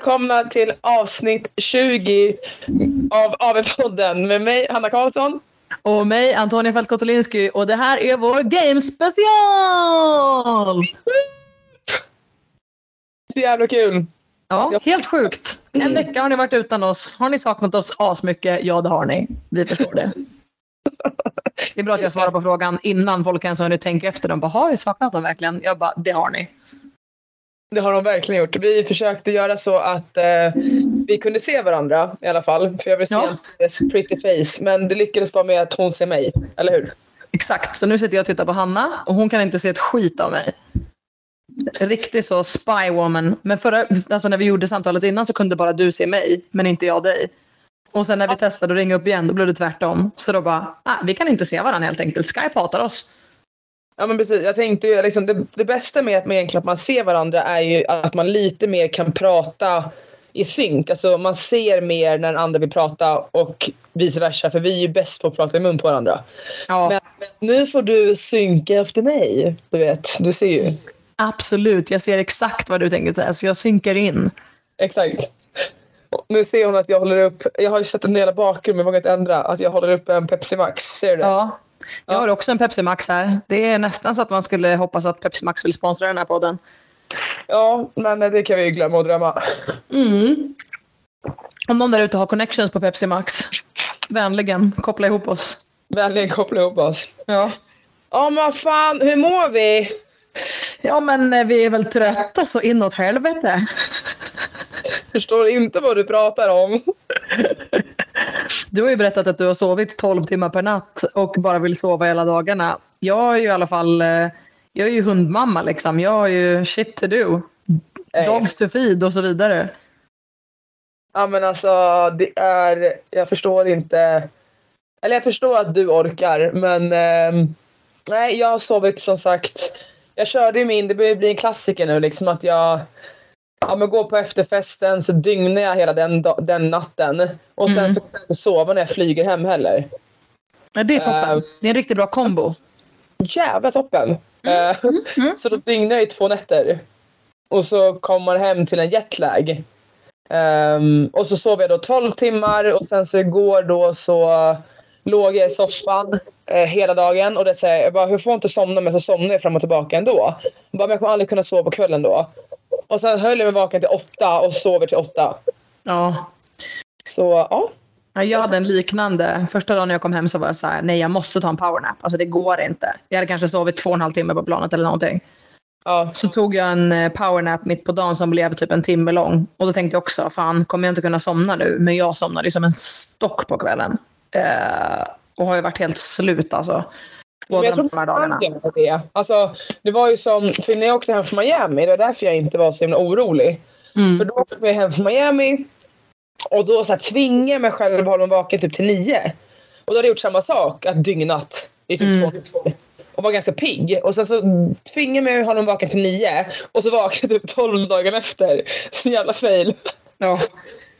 välkomna till avsnitt 20 av AV-podden med mig, Hanna Karlsson. Och mig, Antonia Falkotolinski. Och det här är vår Game special! Så jävla kul. Ja, helt sjukt. En vecka har ni varit utan oss. Har ni saknat oss asmycket? Ja, det har ni. Vi förstår det. Det är bra att jag svarar på frågan innan folk ens har hunnit tänka efter. De bara, har vi saknat dem verkligen? Jag bara, det har ni. Det har de verkligen gjort. Vi försökte göra så att eh, vi kunde se varandra i alla fall. För jag vill se Ja. hennes pretty face. Men det lyckades bara med att hon ser mig. Eller hur? Exakt, så nu sitter jag och tittar på Hanna och hon kan inte se ett skit av mig. Riktigt så spy woman. Men förra, alltså när vi gjorde samtalet innan så kunde bara du se mig, men inte jag dig. Och sen när vi testade att ringa upp igen, då blev det tvärtom. Så då bara, ah, vi kan inte se varandra helt enkelt. Skype hatar oss. Ja men precis. Jag tänkte ju liksom, det, det bästa med att man egentligen att man ser varandra är ju att man lite mer kan prata i synk. Alltså man ser mer när den andra vill prata och vice versa. För vi är ju bäst på att prata i mun på varandra. Ja, Men, men nu får du synka efter mig. Du vet, du ser ju. absolut. Jag ser exakt vad du tänker säga, så jag synkar in. Exakt. Nu ser hon att jag håller upp, jag har ju sett en del bakgrund men vågat inte ändra, att jag håller upp en Pepsi Max. Ser du det? Ja. Jag har också en Pepsi Max här. Det är nästan så att man skulle hoppas att Pepsi Max vill sponsra den här podden. Ja, men det kan vi ju glömma och drömma. Mm. Om någon där ute har connections på Pepsi Max, vänligen koppla ihop oss. Vänligen koppla ihop oss. Ja. Ja men vad fan, hur mår vi? ja, men eh, vi är väl trötta så inåt helvete. Förstår inte vad du pratar om. Du har ju berättat att du har sovit 12 timmar per natt och bara vill sova hela dagarna. Jag är ju i alla fall, eh, jag är ju hundmamma liksom. Jag har ju shit to do. Dogs to feed och så vidare. Ja men alltså det är, jag förstår inte. Eller jag förstår att du orkar men ehm, nej jag har sovit som sagt. Jag körde ju min, det börjar bli en klassiker nu liksom att jag Ja men går på efterfesten så dygnar jag hela den, den natten. Och sen Mm. så kan jag inte sova när jag flyger hem heller. Ja, det är toppen. Eh, Det är en riktigt bra kombo. Jävla toppen! Eh, mm. Så då dygnar jag i två nätter. Och så kommer man hem till en jetlag. Ehm, och så sov jag då 12 timmar och sen så igår då så låg jag i soffan eh, hela dagen och det säger jag bara hur får jag inte somna men så somnar jag fram och tillbaka ändå. Jag bara, men jag kommer aldrig kunna sova på kvällen då. Och sen höll jag mig vaken till åtta och sover till åtta. Ja. Så ja. Ja, Jag hade en liknande. Första dagen jag kom hem så var jag så här, nej jag måste ta en powernap. Alltså det går inte. Jag hade kanske sovit två och en halv timme på planet eller någonting. ja. Så tog jag en eh, powernap mitt på dagen som blev typ en timme lång. Och då tänkte jag också, fan kommer jag inte kunna somna nu? Men jag somnade som en stock på kvällen. Eh, och har ju varit helt slut alltså. Båda jag de här dagarna. det. Alltså, det var ju som, för när jag åkte hem från Miami, det var därför jag inte var så himla orolig. För Mm. då åkte vi hem från Miami och då så här, tvingade jag mig själv att hålla mig vaken typ till nio. Och då hade jag gjort samma sak, att dygnat i typ Mm. två. Och var ganska pigg. Och sen så tvingade jag mig att hålla mig vaken till nio. Och så vaknade jag typ tolv dagar efter. Så jävla fail. Ja.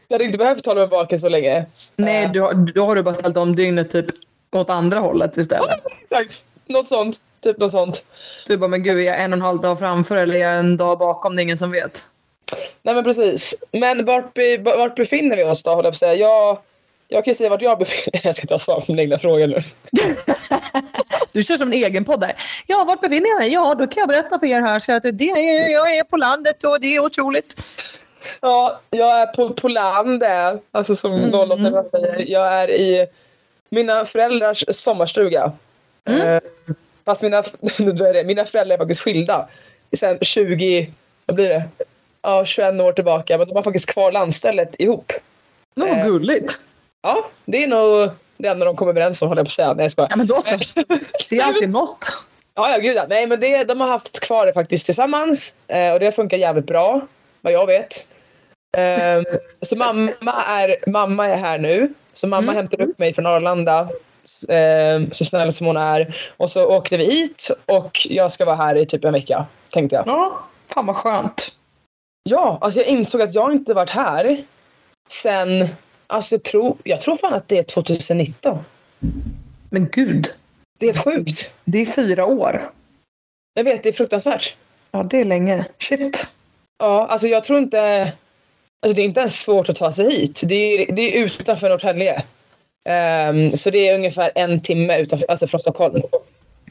Jag hade inte behövt hålla mig vaken så länge. Nej, Eh, då, då har du bara ställt om dygnet typ åt andra hållet istället. Exakt. Något sånt. Typ något sånt. Du bara, men gud, är jag en och en halv dag framför eller är jag en dag bakom? Det är ingen som vet. Nej men precis. Men vart, be, vart befinner vi oss då? Håller jag på att säga. Jag, jag kan ju säga vart jag befinner mig. Jag ska ta svar på mina egna frågor nu. Du kör som en egen podd där. Ja, vart befinner jag mig? Ja, då kan jag berätta för er här. Så att det är, jag är på landet och det är otroligt. Ja, jag är på, på land, eh, alltså som Mm. 08 säger. Jag är i mina föräldrars sommarstuga. Mm. Eh, fast mina, nu drar jag det, mina föräldrar är faktiskt skilda. Sen 20, vad blir det? Ja, 21 år tillbaka. Men de har faktiskt kvar landstället ihop. Nå, Eh. vad gulligt. Ja, det är nog det enda de kommer överens om, håller jag på att säga. Nej, jag skojar. Ja, men då så. Det är alltid något. Ja, ja gud ja. Nej, men det, de har haft kvar det faktiskt tillsammans. Eh, och det funkar jävligt bra, vad jag vet. Eh, så mamma är, mamma är här nu. Så mamma Mm. hämtade upp mig från Arlanda. s- Eh, så snäll som hon är. Och så åkte vi hit och jag ska vara här i typ en vecka. Tänkte jag. Ja, fan vad skönt. Ja, alltså jag insåg att jag inte varit här sen... Alltså jag tror, jag tror fan att det är 2019. Men gud, Det är helt sjukt. det är fyra år. Jag vet, det är fruktansvärt. Ja, det är länge. Shit. Ja, alltså jag tror inte... Alltså det är inte ens svårt att ta sig hit. Det är, det är utanför Norrtälje. Um, så det är ungefär en timme utanför, alltså från Stockholm.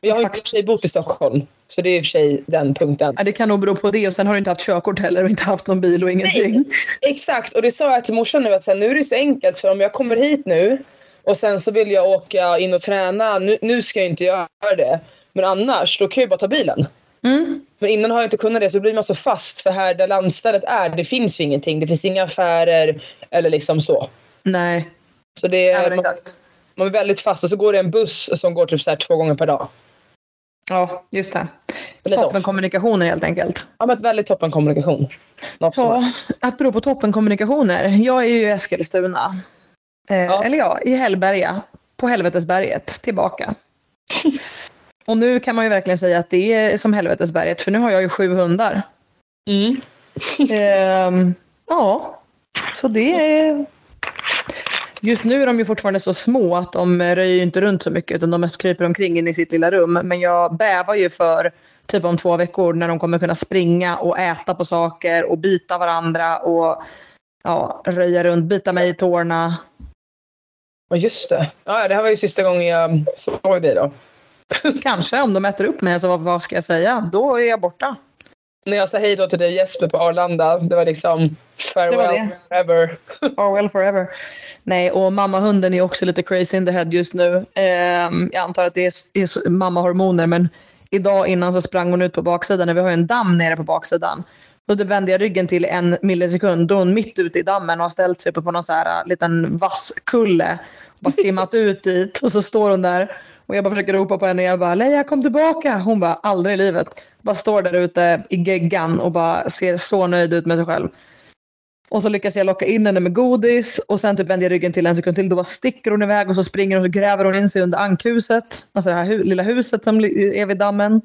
Jag har för sig bott i Stockholm. Så det är i och för sig den punkten. Ja, det kan nog bero på det och sen har du inte haft körkort heller och inte haft någon bil och ingenting. Nej, exakt och det sa jag till morsan nu att sen, nu är det så enkelt för om jag kommer hit nu och sen så vill jag åka in och träna. Nu, nu ska jag inte göra det. Men annars då kan jag bara ta bilen. Mm. Men innan har jag inte kunnat det så blir man så fast för här där landstället är det finns ju ingenting. Det finns inga affärer eller liksom så. Nej. Så det är, man, man är väldigt fast och så går det en buss som går typ så här två gånger per dag. Ja, just det. Toppenkommunikationer helt enkelt. Ja, men väldigt toppenkommunikation. Ja, att bero på toppenkommunikationer. Jag är ju i Eskilstuna. Eh, ja. Eller ja, i Hällberga. På Helvetesberget. Tillbaka. Och nu kan man ju verkligen säga att det är som Helvetesberget. För nu har jag ju sju hundar. Mm. eh, ja, så det är Just nu är de ju fortfarande så små att de röjer inte runt så mycket utan de mest kryper omkring in i sitt lilla rum. Men jag bävar ju för typ om två veckor när de kommer kunna springa och äta på saker och bita varandra och ja, röja runt, bita mig i tårna. Ja, just det. Ja, det här var ju sista gången jag såg dig då. Kanske, om de äter upp mig, så vad ska jag säga? Då är jag borta när jag sa hej då till dig Jesper på Arlanda, det var liksom farewell det var det. forever. farewell forever. Nej, och mammahunden är också lite crazy in the head just nu. Eh, jag antar att det är, är mammahormoner, men idag innan så sprang hon ut på baksidan, när vi har en damm nere på baksidan. Då vände jag ryggen till en millisekund, då hon mitt ute i dammen och har ställt sig uppe på någon så här äh, liten vass kulle. Och bara simmat ut dit och så står hon där och jag bara försöker ropa på henne. Jag bara, Leia kom tillbaka. Hon bara, aldrig i livet. Bara står där ute i geggan och bara ser så nöjd ut med sig själv. Och så lyckas jag locka in henne med godis och sen typ vänder jag ryggen till en sekund till. Då bara sticker hon iväg och så springer hon och så gräver hon in sig under ankhuset. Alltså det här hu lilla huset som är vid dammen.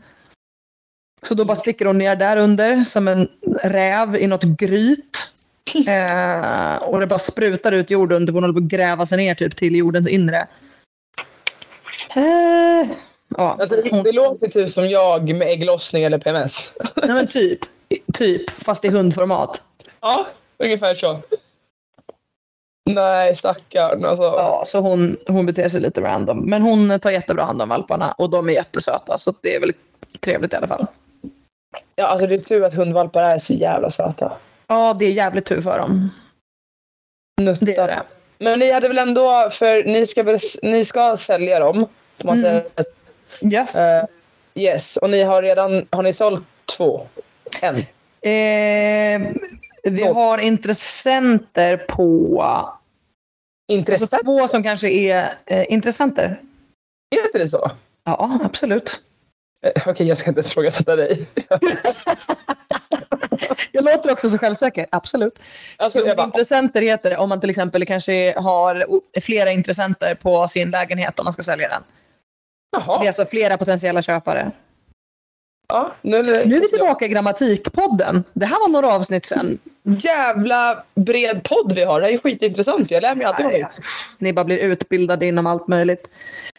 Så då bara sticker hon ner där under som en räv i något gryt. Eh, och det bara sprutar ut jord under. Hon håller på att gräva sig ner typ till jordens inre. Eh, ja. Alltså, det, det låter typ som jag med ägglossning eller PMS. Nej men typ. Typ, fast i hundformat. Ja, ungefär så. Nej, stackarn alltså. Ja, så hon, hon beter sig lite random. Men hon tar jättebra hand om valparna och de är jättesöta så det är väl trevligt i alla fall. Ja, alltså det är tur att hundvalpar är så jävla söta. Ja, det är jävligt tur för dem. Nuttar. Det är det. Men ni hade väl ändå, för ni ska, ni ska sälja dem? Man mm. Yes. Uh, yes, och ni har redan, har ni sålt två? En? Eh, vi två. har intressenter på... Intressenter? Alltså två som kanske är eh, intressenter. Heter det så? Ja, absolut. Eh, okej, okay, jag ska inte ens frågasätta dig. jag låter också så självsäker, absolut. Alltså, bara... Intressenter heter det om man till exempel kanske har flera intressenter på sin lägenhet om man ska sälja den. Jaha. Det är alltså flera potentiella köpare. Ja, nu, nu, nu är vi tillbaka i Grammatikpodden. Det här var några avsnitt sen. Jävla bred podd vi har. Det här är skitintressant. Jag lär mig alltid något. Ni bara blir utbildade inom allt möjligt.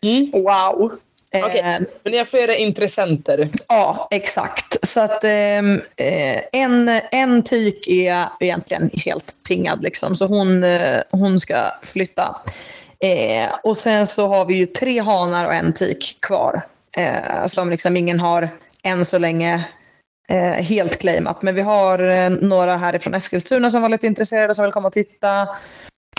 Mm. Wow. Okej, okay. Eh, men ni har flera intressenter. Ja, exakt. Så att ehm, eh, en, en tik är egentligen helt tingad liksom. Så hon, eh, hon ska flytta. Eh, och sen så har vi ju tre hanar och en tik kvar. Eh, som liksom ingen har än så länge eh, helt claimat. Men vi har eh, några härifrån Eskilstuna som var lite intresserade som vill komma och titta.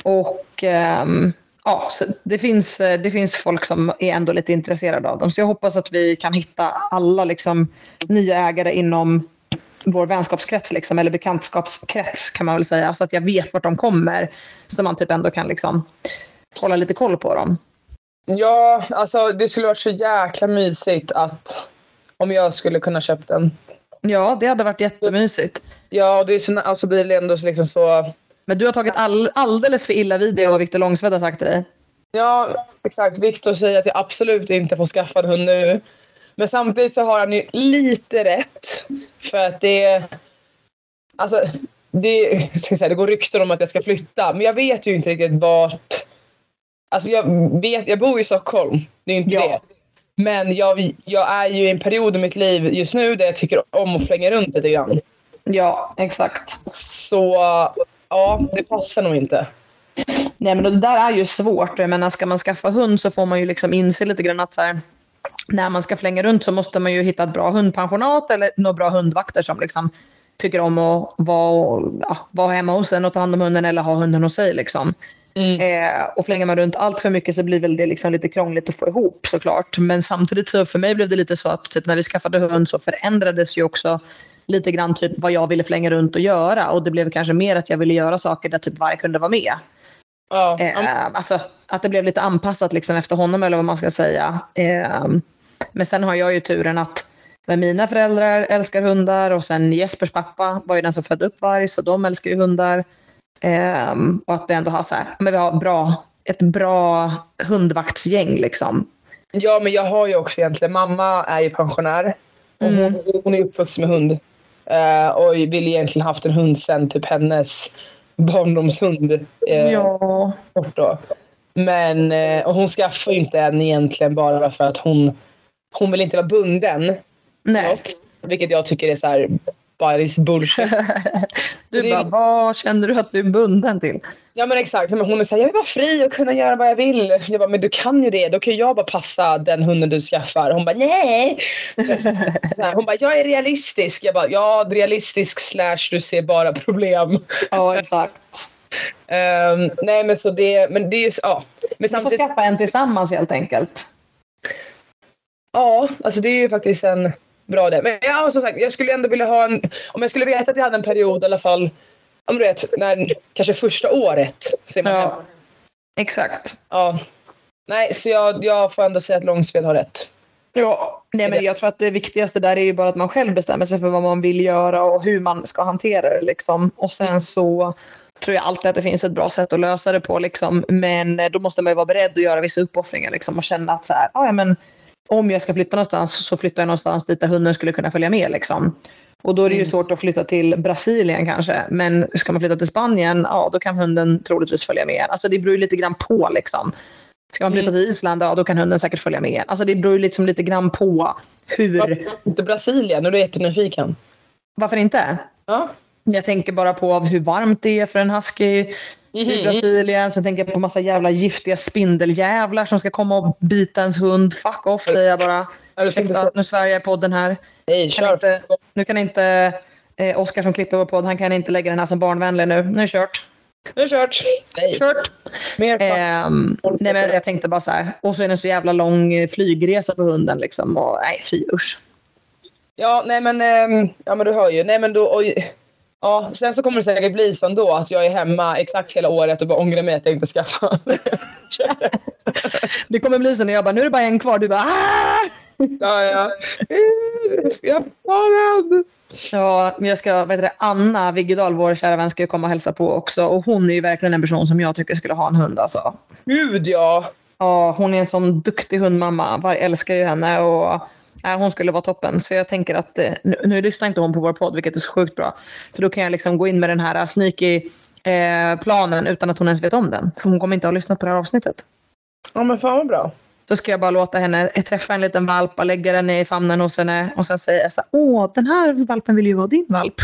Och ehm, ja, det, finns, eh, det finns folk som är ändå lite intresserade av dem. Så jag hoppas att vi kan hitta alla liksom, nya ägare inom vår vänskapskrets, liksom, eller bekantskapskrets kan man väl säga. Så att jag vet vart de kommer. Så man typ ändå kan liksom, hålla lite koll på dem. Ja, alltså det skulle varit så jäkla mysigt att om jag skulle kunna köpt den. Ja, det hade varit jättemysigt. Ja, och det är så, alltså blir det ändå liksom så... Men du har tagit all, alldeles för illa vid det vad Viktor Långsved har sagt till dig. Ja, exakt. Viktor säger att jag absolut inte får skaffa en hund nu. Men samtidigt så har han ju lite rätt. För att det... Alltså, det, ska säga, det går rykten om att jag ska flytta. Men jag vet ju inte riktigt vart Alltså jag, vet, jag bor i Stockholm, det är inte ja. det. Men jag, jag är ju i en period i mitt liv just nu där jag tycker om att flänga runt lite grann. Ja, exakt. Så ja, det passar nog inte. Nej, men det där är ju svårt. Jag menar, ska man skaffa hund så får man ju liksom inse lite grann att så här, när man ska flänga runt så måste man ju hitta ett bra hundpensionat eller några bra hundvakter som liksom tycker om att vara, ja, vara hemma hos en och ta hand om hunden eller ha hunden hos sig. Liksom. Mm. Eh, och flänger man runt allt för mycket så blir väl det liksom lite krångligt att få ihop såklart. Men samtidigt så för mig blev det lite så att typ, när vi skaffade hund så förändrades ju också lite grann typ vad jag ville flänga runt och göra. Och det blev kanske mer att jag ville göra saker där typ varje kunde vara med. Ja, Eh, alltså, att det blev lite anpassat liksom efter honom eller vad man ska säga. Eh, men sen har jag ju turen att med mina föräldrar älskar hundar och sen Jespers pappa var ju den som födde upp varg så de älskar ju hundar. Eh, och att vi ändå har så här, men vi har bra, ett bra hundvaktsgäng liksom. ja, men jag har ju också egentligen, mamma är ju pensionär. Och Mm. hon, hon är uppvuxen med hund. Eh, och vill egentligen haft en hund sen typ hennes barndomshund. Eh, Ja. bort då. Men, eh, och hon skaffar ju inte en egentligen bara för att hon, hon vill inte vara bunden. Nej. Något, vilket jag tycker är så här bajs bullshit. Du Det bara, vad känner du att du är bunden till? Ja men exakt. Men hon är såhär, jag vill vara fri och kunna göra vad jag vill. Jag bara, men du kan ju det. Då kan jag bara passa den hunden du skaffar. Hon bara, nej. Här, hon bara, jag är realistisk. Jag bara, ja realistisk slash du ser bara problem. Ja, exakt. Ehm, nej men så det, men det är ju, ja. Men Vi får samtidigt, skaffa en tillsammans helt enkelt. ja alltså det är ju faktiskt en bra idé. Men ja, som sagt, jag skulle ändå vilja ha en, om jag skulle veta att jag hade en period i alla fall, om du vet, när, kanske första året. Så är man Ja. hemma. Exakt. ja. Nej, så jag, jag får ändå säga att Långsved har rätt. Ja, nej, men jag tror att det viktigaste där är ju bara att man själv bestämmer sig för vad man vill göra och hur man ska hantera det. Liksom. Och sen så tror jag alltid att det finns ett bra sätt att lösa det på. Liksom. Men då måste man ju vara beredd att göra vissa uppoffringar liksom, och känna att så här, "Ah, ja, men, om jag ska flytta någonstans så flyttar jag någonstans dit där hunden skulle kunna följa med. Liksom. Och då är det ju Mm. svårt att flytta till Brasilien kanske. Men ska man flytta till Spanien, ja då kan hunden troligtvis följa med. Alltså det beror ju lite grann på. Liksom. Ska man flytta Mm. till Island, ja då kan hunden säkert följa med. Alltså det beror ju liksom lite grann på hur... Inte Brasilien, nu är du jättenyfiken. Varför inte? Ja. Jag tänker bara på hur varmt det är för en husky i Brasilien. Sen tänker jag på massa jävla giftiga spindeljävlar som ska komma och bita ens hund. Fuck off säger jag bara. Ursäkta, nu svär jag i podden här. Nej, Kan inte, nu kan inte eh, Oskar som klipper vår podd, han kan inte lägga den här som barnvänlig nu. Nu är det kört. Nu är det kört. Nej, Kört! mer. Ehm, nej men jag tänkte bara så här. Och så är det en så jävla lång eh, flygresa på hunden liksom. Och, nej fy usch. Ja, nej men, ehm, ja men du hör ju. Nej men då, oj. Ja, sen så kommer det säkert bli så ändå att jag är hemma exakt hela året och bara ångrar mig att jag inte skaffade. Det kommer bli så när jag bara, nu är det bara en kvar. Du bara, ah! ja, ja. Jag får den. Ja, men jag ska, vad heter det, Anna Viggedal, vår kära vän, ska ju komma och hälsa på också. Och hon är ju verkligen en person som jag tycker skulle ha en hund. Alltså. Gud ja. Ja, hon är en sån duktig hundmamma. Var älskar ju henne och ja, hon skulle vara toppen. Så jag tänker att, eh, nu, nu lyssnar inte hon på vår podd, vilket är så sjukt bra. För då kan jag liksom gå in med den här sneaky eh, planen utan att hon ens vet om den. För hon kommer inte ha lyssnat på det här avsnittet. Ja men fan vad bra. Så ska jag bara låta henne träffa en liten valp och lägga den i famnen hos henne och sen säga så åh, den här valpen vill ju vara din valp.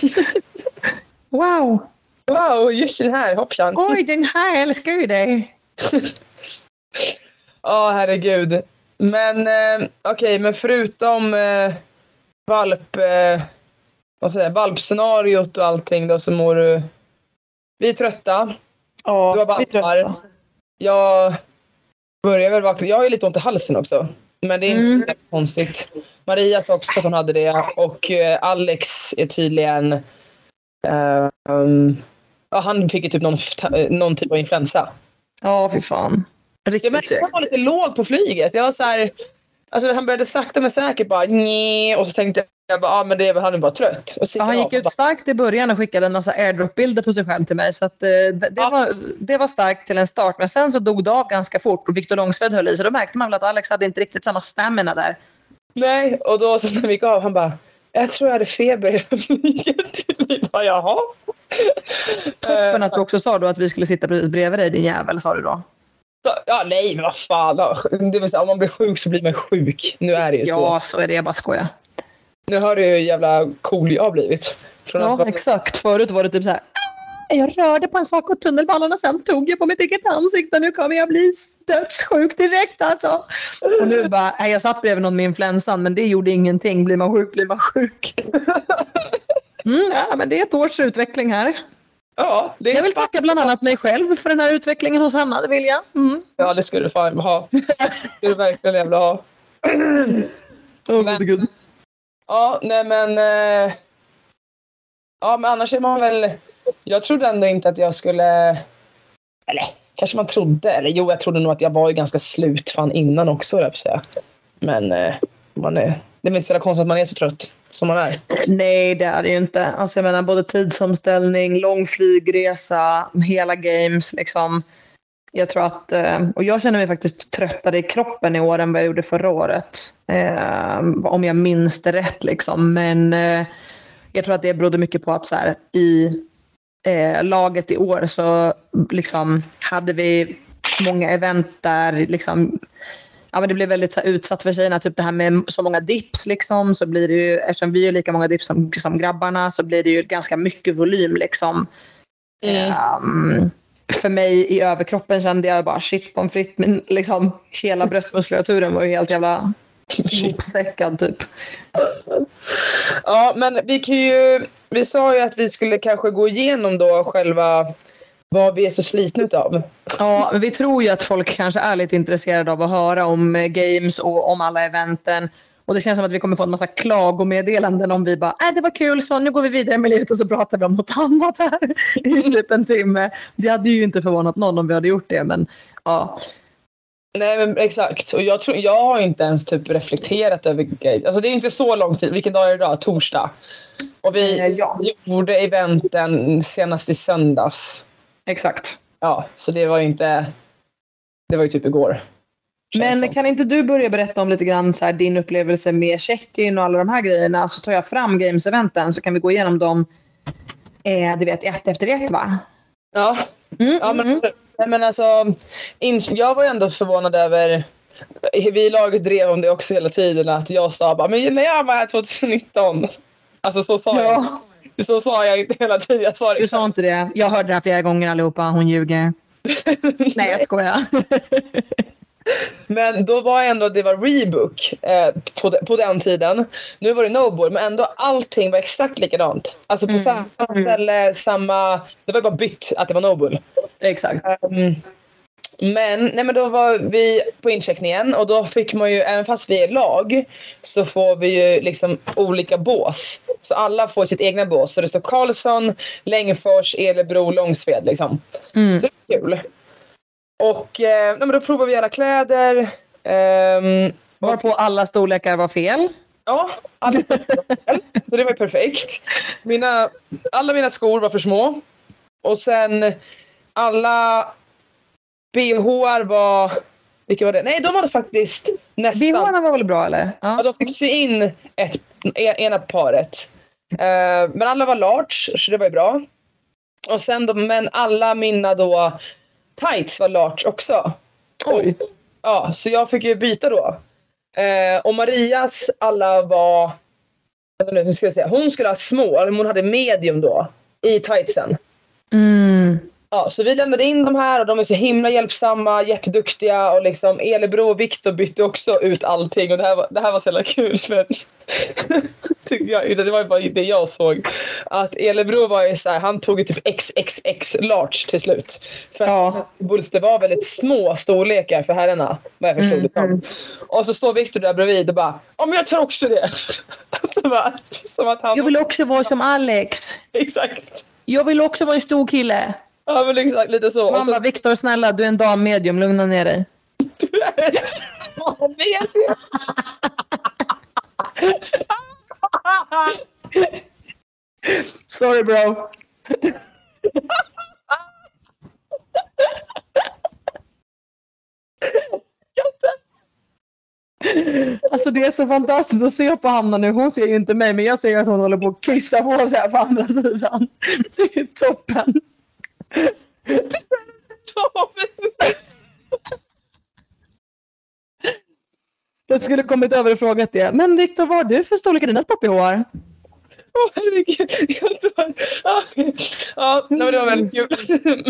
wow, Wow, just den här. Hoppsan. oj, den här älskar ju dig. Ja, herregud. Men eh, okej, men förutom eh, valp... Eh, vad säger jag, valpscenariot och allting då så mår du... Vi är trötta. Du har Ja, valpar. Jag börjar väl vakna. Jag har ju lite ont i halsen också. Men det är inte Mm. så konstigt. Maria sa också att hon hade det och eh, Alex är tydligen... eh, um, ja, han fick ju typ någon, någon typ av influensa. Ja, fy fan. Jag Riktigt att segt. han var lite låg på flyget. Jag var så här, alltså han började sakta men säkert bara Nj, och så tänkte jag bara, ah, men det är väl han är bara trött. Ja, han jag gick ut starkt i början och skickade en massa airdrop-bilder på sig själv till mig. Så att, eh, det, Ja. var, det var starkt till en start. Men sen så dog det av ganska fort och Viktor Långsved höll i. Så då märkte man väl att Alex hade inte riktigt samma stamina där. Nej, och då så när vi gick av, han bara, jag tror jag hade feber hela flyget. Vi bara, jaha. Toppen Eh, att du också sa då att vi skulle sitta precis bredvid dig, din jävel, sa du då. Ja, nej, men vad fan. Det vill säga, om man blir sjuk så blir man sjuk. Nu är det ju så. Ja, så är det. Jag bara skojar. Nu hör du hur jävla cool jag har blivit. Från att Ja, vara- exakt. Förut var det typ så här. jag rörde på en sak och tunnelbanan och sen tog jag på mitt eget ansikte nu kommer jag bli dödssjuk direkt alltså. Och nu bara, nej, jag satt bredvid någon med influensan men det gjorde ingenting. Blir man sjuk blir man sjuk. Mm, ja, men det är ett års utveckling här. Ja, det Jag vill tacka bland annat mig själv för den här utvecklingen hos Hanna, det vill jag. Mm. Ja, det skulle du fan ha. Det skulle du verkligen jävla ha. Oh, Men- gud. Ja, nej men... Eh, ja, men annars är man väl... Jag trodde ändå inte att jag skulle... Eller kanske man trodde. Eller jo, jag trodde nog att jag var ju ganska slut fan innan också, att säga. Men eh, man är, det är väl inte så konstigt att man är så trött som man är. Nej, det är det ju inte. Alltså, jag menar, både tidsomställning, lång flygresa, hela games. Liksom. Jag tror att, eh, och jag känner mig faktiskt tröttare i kroppen i år än vad jag gjorde förra året. Eh, om jag minns det rätt. Liksom. Men eh, jag tror att det berodde mycket på att så här, i eh, laget i år så liksom, hade vi många event där liksom, ja, men det blev väldigt så här, utsatt för tjejerna. Typ det här med så många dips, liksom, så blir det ju, eftersom vi är lika många dips som, som grabbarna, så blir det ju ganska mycket volym. Liksom. Mm. Ehm, för mig i överkroppen kände jag bara shit pommes frites, men liksom, hela bröstmuskulaturen var ju helt jävla ihopsäckad typ. Ja, men vi kan ju... Vi sa ju att vi skulle kanske gå igenom då själva vad vi är så slitna utav. Ja, men vi tror ju att folk kanske är lite intresserade av att höra om eh, games och om alla eventen. Och det känns som att vi kommer få en massa klagomeddelanden om vi bara, äh, det var kul så nu går vi vidare med livet och så pratar vi om något annat här i typ en timme. Det hade ju inte förvånat någon om vi hade gjort det, men ja. Nej men exakt. Och jag, tror, jag har inte ens typ reflekterat över grejer. Alltså det är inte så lång tid. Vilken dag är det idag? Torsdag. Och vi ja. gjorde eventen senast i söndags. Exakt. Ja, så det var ju inte... Det var ju typ igår. Men som. kan inte du börja berätta om lite grann så här, din upplevelse med check-in och alla de här grejerna? Så tar jag fram games-eventen så kan vi gå igenom dem, eh, du vet, ett efter ett va? Ja, Mm, ja men, mm. nej, men alltså... Jag var ju ändå förvånad över... Vi i laget drev om det också hela tiden. Att jag sa bara, men när jag var här 2019. Alltså så sa jag. Så sa jag inte hela tiden. Jag sa det du sa inte det. Jag hörde det här flera gånger allihopa. Hon ljuger. Nej, jag skojar. Men då var ändå det var rebook eh, på, de, på den tiden. Nu var det Noble men ändå allting var exakt likadant. Alltså på Mm. samma ställe, samma... Det var bara bytt att det var Noble. Exakt. Um, men, nej men då var vi på incheckningen och då fick man ju, även fast vi är lag, så får vi ju liksom olika bås. Så alla får sitt egna bås. Så det står Karlsson, Längfors, Elebro, Långsved liksom. Mm. Så det är kul. Och eh, nej, men då provar vi alla kläder. ehm, Varpå alla storlekar var fel. Ja, alla Så det var ju perfekt. Mina, alla mina skor var för små. Och sen alla bhar var... Vilka var det? Nej, de var faktiskt nästan... BHarna var väl bra eller? Ja, Ja. de fick sy in ett, ena paret. Eh, men alla var large, så det var ju bra. Och sen då, men alla mina då tights var large också. Oj. Ja, så jag fick ju byta då. Eh, och Marias alla var... Nu ska jag säga. Hon skulle ha små, eller hon hade medium då. I tightsen. Mm. Ja, så vi lämnade in de här och de är så himla hjälpsamma, jätteduktiga och liksom Elebro och Viktor bytte också ut allting och det här var, det här var så jävla kul för att, jag, det var ju bara det jag såg. Att Elebro var ju så här, han tog ju typ XXX large till slut. För Ja. att det var väldigt små storlekar för herrarna, vad jag förstod Mm, det som. mm. Och så står Viktor där bredvid och bara, ja men jag tar också det. så bara, som att han... Jag vill också vara som Alex. Exakt. Jag vill också vara en stor kille. Ja men exakt, lite så. Man så Viktor snälla du är en dam medium, lugna ner dig. Sorry bro. Alltså det är så fantastiskt att se på Hanna nu. Hon ser ju inte mig men jag ser att hon håller på att kissa på sig här på andra sidan. Det är toppen. Jag skulle kommit över och frågat det. Men Viktor, vad har du för storlek i dina sport-bh? Åh herregud. Jag tror... Ja, ja nej, men det var väldigt kul.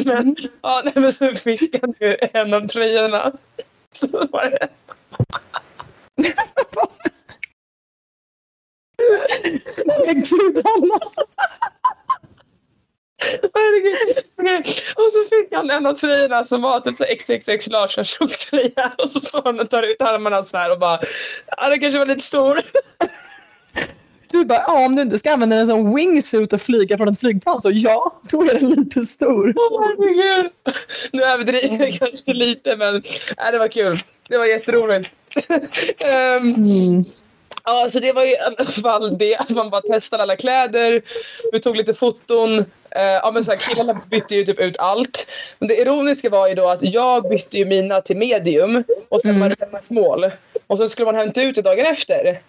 Men, ja, nej, men så fick han ju en av tröjorna. Så var det... Men gud, Anna. Herregud. Och så fick han en av tröjorna som var typ så XXX large en tjock tröja. Och så står han och tar ut armarna så här och bara, ja det kanske var lite stor. Du bara, ja om du inte ska använda den som wingsuit och flyga från ett flygplan så ja, då är den lite stor. Åh herregud. Nu överdriver jag kanske lite men ja, det var kul. Det var jätteroligt. Ehm, Mm. Ja, så det var ju i alla fall det att man bara testade alla kläder. Vi tog lite foton. Eh, ja, men så här, killarna bytte ju typ ut allt. Men det ironiska var ju då att jag bytte ju mina till medium och sen Mm. var det ett mål. Och så skulle man hämta ut det dagen efter.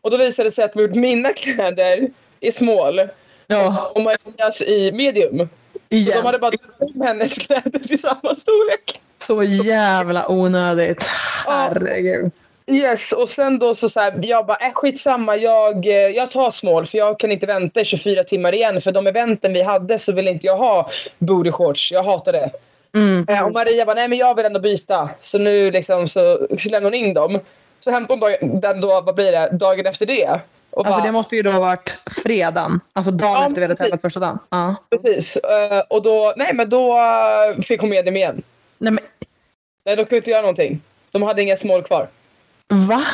Och då visade det sig att de gjort mina kläder i small Ja, och Marias i medium. Så de hade bara tagit hennes kläder i samma storlek. Så jävla onödigt. Herregud. Yes, och sen då så, så här, jag bara, äh, skitsamma, jag, eh, jag tar small för jag kan inte vänta i 24 timmar igen för de eventen vi hade så vill inte jag ha booty shorts, jag hatar det. Mm. Eh, Och Maria bara, nej men jag vill ändå byta. Så nu liksom så, så lämnar hon in dem. Så hämtade hon den då, vad blir det, dagen efter det. Och Alltså bara, det måste ju då ha varit fredagen. Alltså dagen Ja, efter vi hade tävlat första dagen. Ja. Precis. Eh, Och då, nej men då fick hon med dem igen. Nej men Nej, de kunde inte göra någonting. De hade inga small kvar. Va?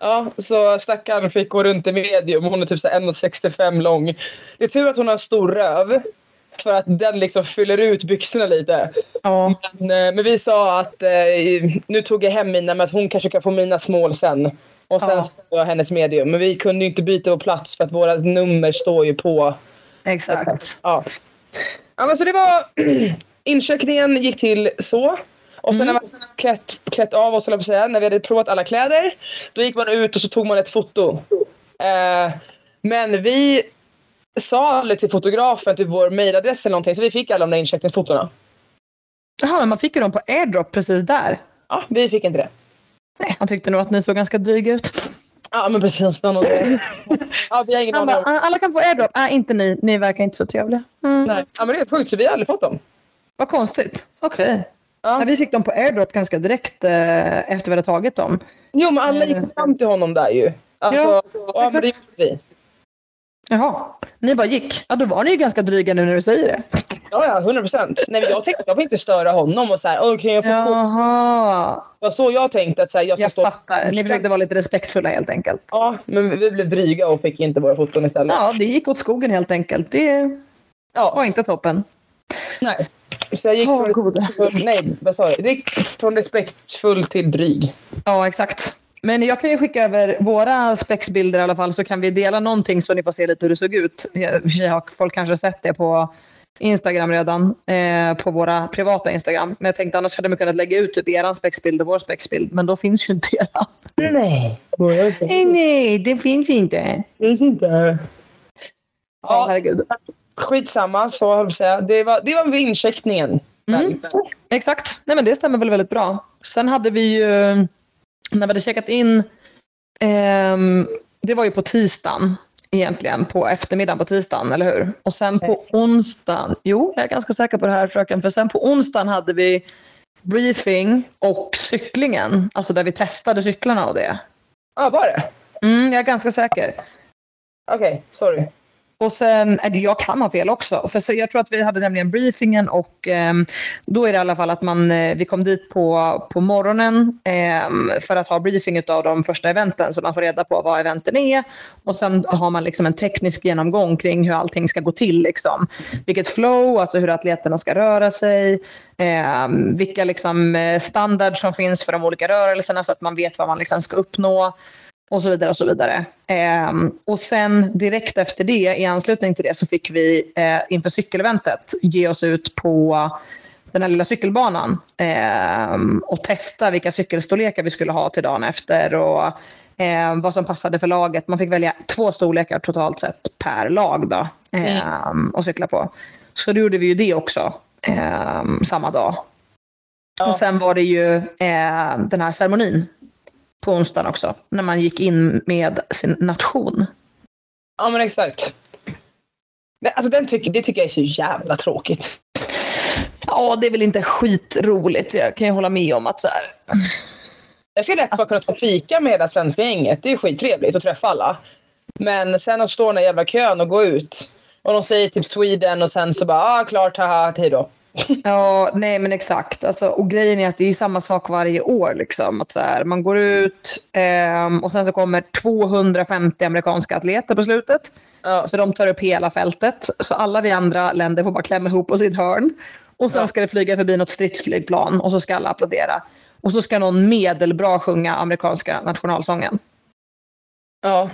Ja, så stackaren fick gå runt i medium. Hon är typ så här 1,65 lång. Det är tur att hon har en stor röv. För att den liksom fyller ut byxorna lite. Ja. Men, eh, men vi sa att eh, nu tog jag hem mina men att hon kanske kan få mina small sen. Och sen Ja. jag hennes medium. Men vi kunde ju inte byta vår plats för att våra nummer står ju på. Exakt. Ja. ja men så det var incheckningen gick till så. Och sen Mm. när man klätt, klätt av oss, jag säga, när vi hade provat alla kläder, då gick man ut och så tog man ett foto. Eh, men vi sa aldrig till fotografen typ vår mailadress eller någonting, så vi fick alla de där incheckningsfotona. Jaha, men man fick ju dem på airdrop precis där. Ja, vi fick inte det. Nej, han tyckte nog att ni såg ganska dryga ut. Ja, men precis. Någon. Ja, vi har ingen aning. "Ah, alla kan få airdrop. Nej, inte ni. Ni verkar inte så trevliga. Mm. Nej. Ja, men det är sjukt, så vi har aldrig fått dem. Vad konstigt. Okej. Ja. Vi fick dem på airdrop ganska direkt eh, efter vi hade tagit dem. Jo, men alla gick fram till honom där ju. Alltså, Ja, exakt. vi. Jaha. Ni bara gick. Ja, då var ni ju ganska dryga nu när du säger det. Ja, ja, 100 procent. Jag tänkte jag vill inte störa honom och så här, "Åh, kan jag få kort? Jaha. Det var så jag tänkte att så här, jag ska Jag stå... fattar. Ni försökte vara lite respektfulla helt enkelt. Ja, men vi blev dryga och fick inte våra foton istället. Ja, det gick åt skogen helt enkelt. Det var Ja, inte toppen. Nej. Så jag gick från, gode. nej, vad sa jag? Jag gick från respektfull till dryg. Ja, exakt. Men jag kan ju skicka över våra spexbilder i alla fall så kan vi dela någonting så ni får se lite hur det såg ut. Har folk kanske sett det på Instagram redan, eh, på våra privata Instagram. Men jag tänkte annars hade man kunnat lägga ut typ eran spexbild och vår spexbild, men då finns ju inte eran. Nej. Nej, nej, det finns inte. Finns inte. Ja, Ja, herregud. Skitsamma, så höll säga. Det var, det var incheckningen. Mm. Exakt. Nej, men det stämmer väl väldigt bra. Sen hade vi ju, när vi hade checkat in, ehm, det var ju på tisdagen egentligen, på eftermiddagen på tisdagen, eller hur? Och sen på onsdagen, jo, jag är ganska säker på det här fröken, för sen på onsdagen hade vi briefing och cyklingen, alltså där vi testade cyklarna och det. Ja, var det? Mm, jag är ganska säker. Okej, sorry. Och sen, eh, jag kan ha fel också. För så jag tror att vi hade nämligen briefingen och ehm, då är det i alla fall att man, eh, vi kom dit på, på morgonen ehm, för att ha briefing av de första eventen så man får reda på vad eventen är. Och sen har man liksom en teknisk genomgång kring hur allting ska gå till. Liksom. Vilket flow, alltså hur atleterna ska röra sig, ehm, vilka liksom eh, standard som finns för de olika rörelserna så att man vet vad man liksom ska uppnå och så vidare. Och så vidare. Ehm, och sen direkt efter det, i anslutning till det, så fick vi eh, inför cykeleventet ge oss ut på den här lilla cykelbanan ehm, och testa vilka cykelstorlekar vi skulle ha till dagen efter och ehm, vad som passade för laget. Man fick välja två storlekar totalt sett per lag då, ehm, att cykla på. Så då gjorde vi ju det också ehm, samma dag. Ja. Och sen var det ju eh, den här ceremonin på onsdagen också, när man gick in med sin nation. Ja, men exakt. Alltså den tycker, det tycker jag är så jävla tråkigt. Ja, det är väl inte skitroligt. Jag kan ju hålla med om att så här. Jag skulle lätt bara kunna ta fika med hela svenska gänget. Det är skittrevligt att träffa alla. Men sen att stå i den där jävla kön och gå ut. Och de säger typ Sweden och sen så bara, ah klart, haha, hej då. Ja, nej men exakt. Alltså, och grejen är att det är samma sak varje år. Liksom. Att så här, man går ut ehm, och sen så kommer 250 amerikanska atleter på slutet. Ja. Så de tar upp hela fältet. Så alla vi andra länder får bara klämma ihop oss i ett hörn. Och sen Ja. ska det flyga förbi något stridsflygplan och så ska alla applådera. Och så ska någon medelbra sjunga amerikanska nationalsången. Ja.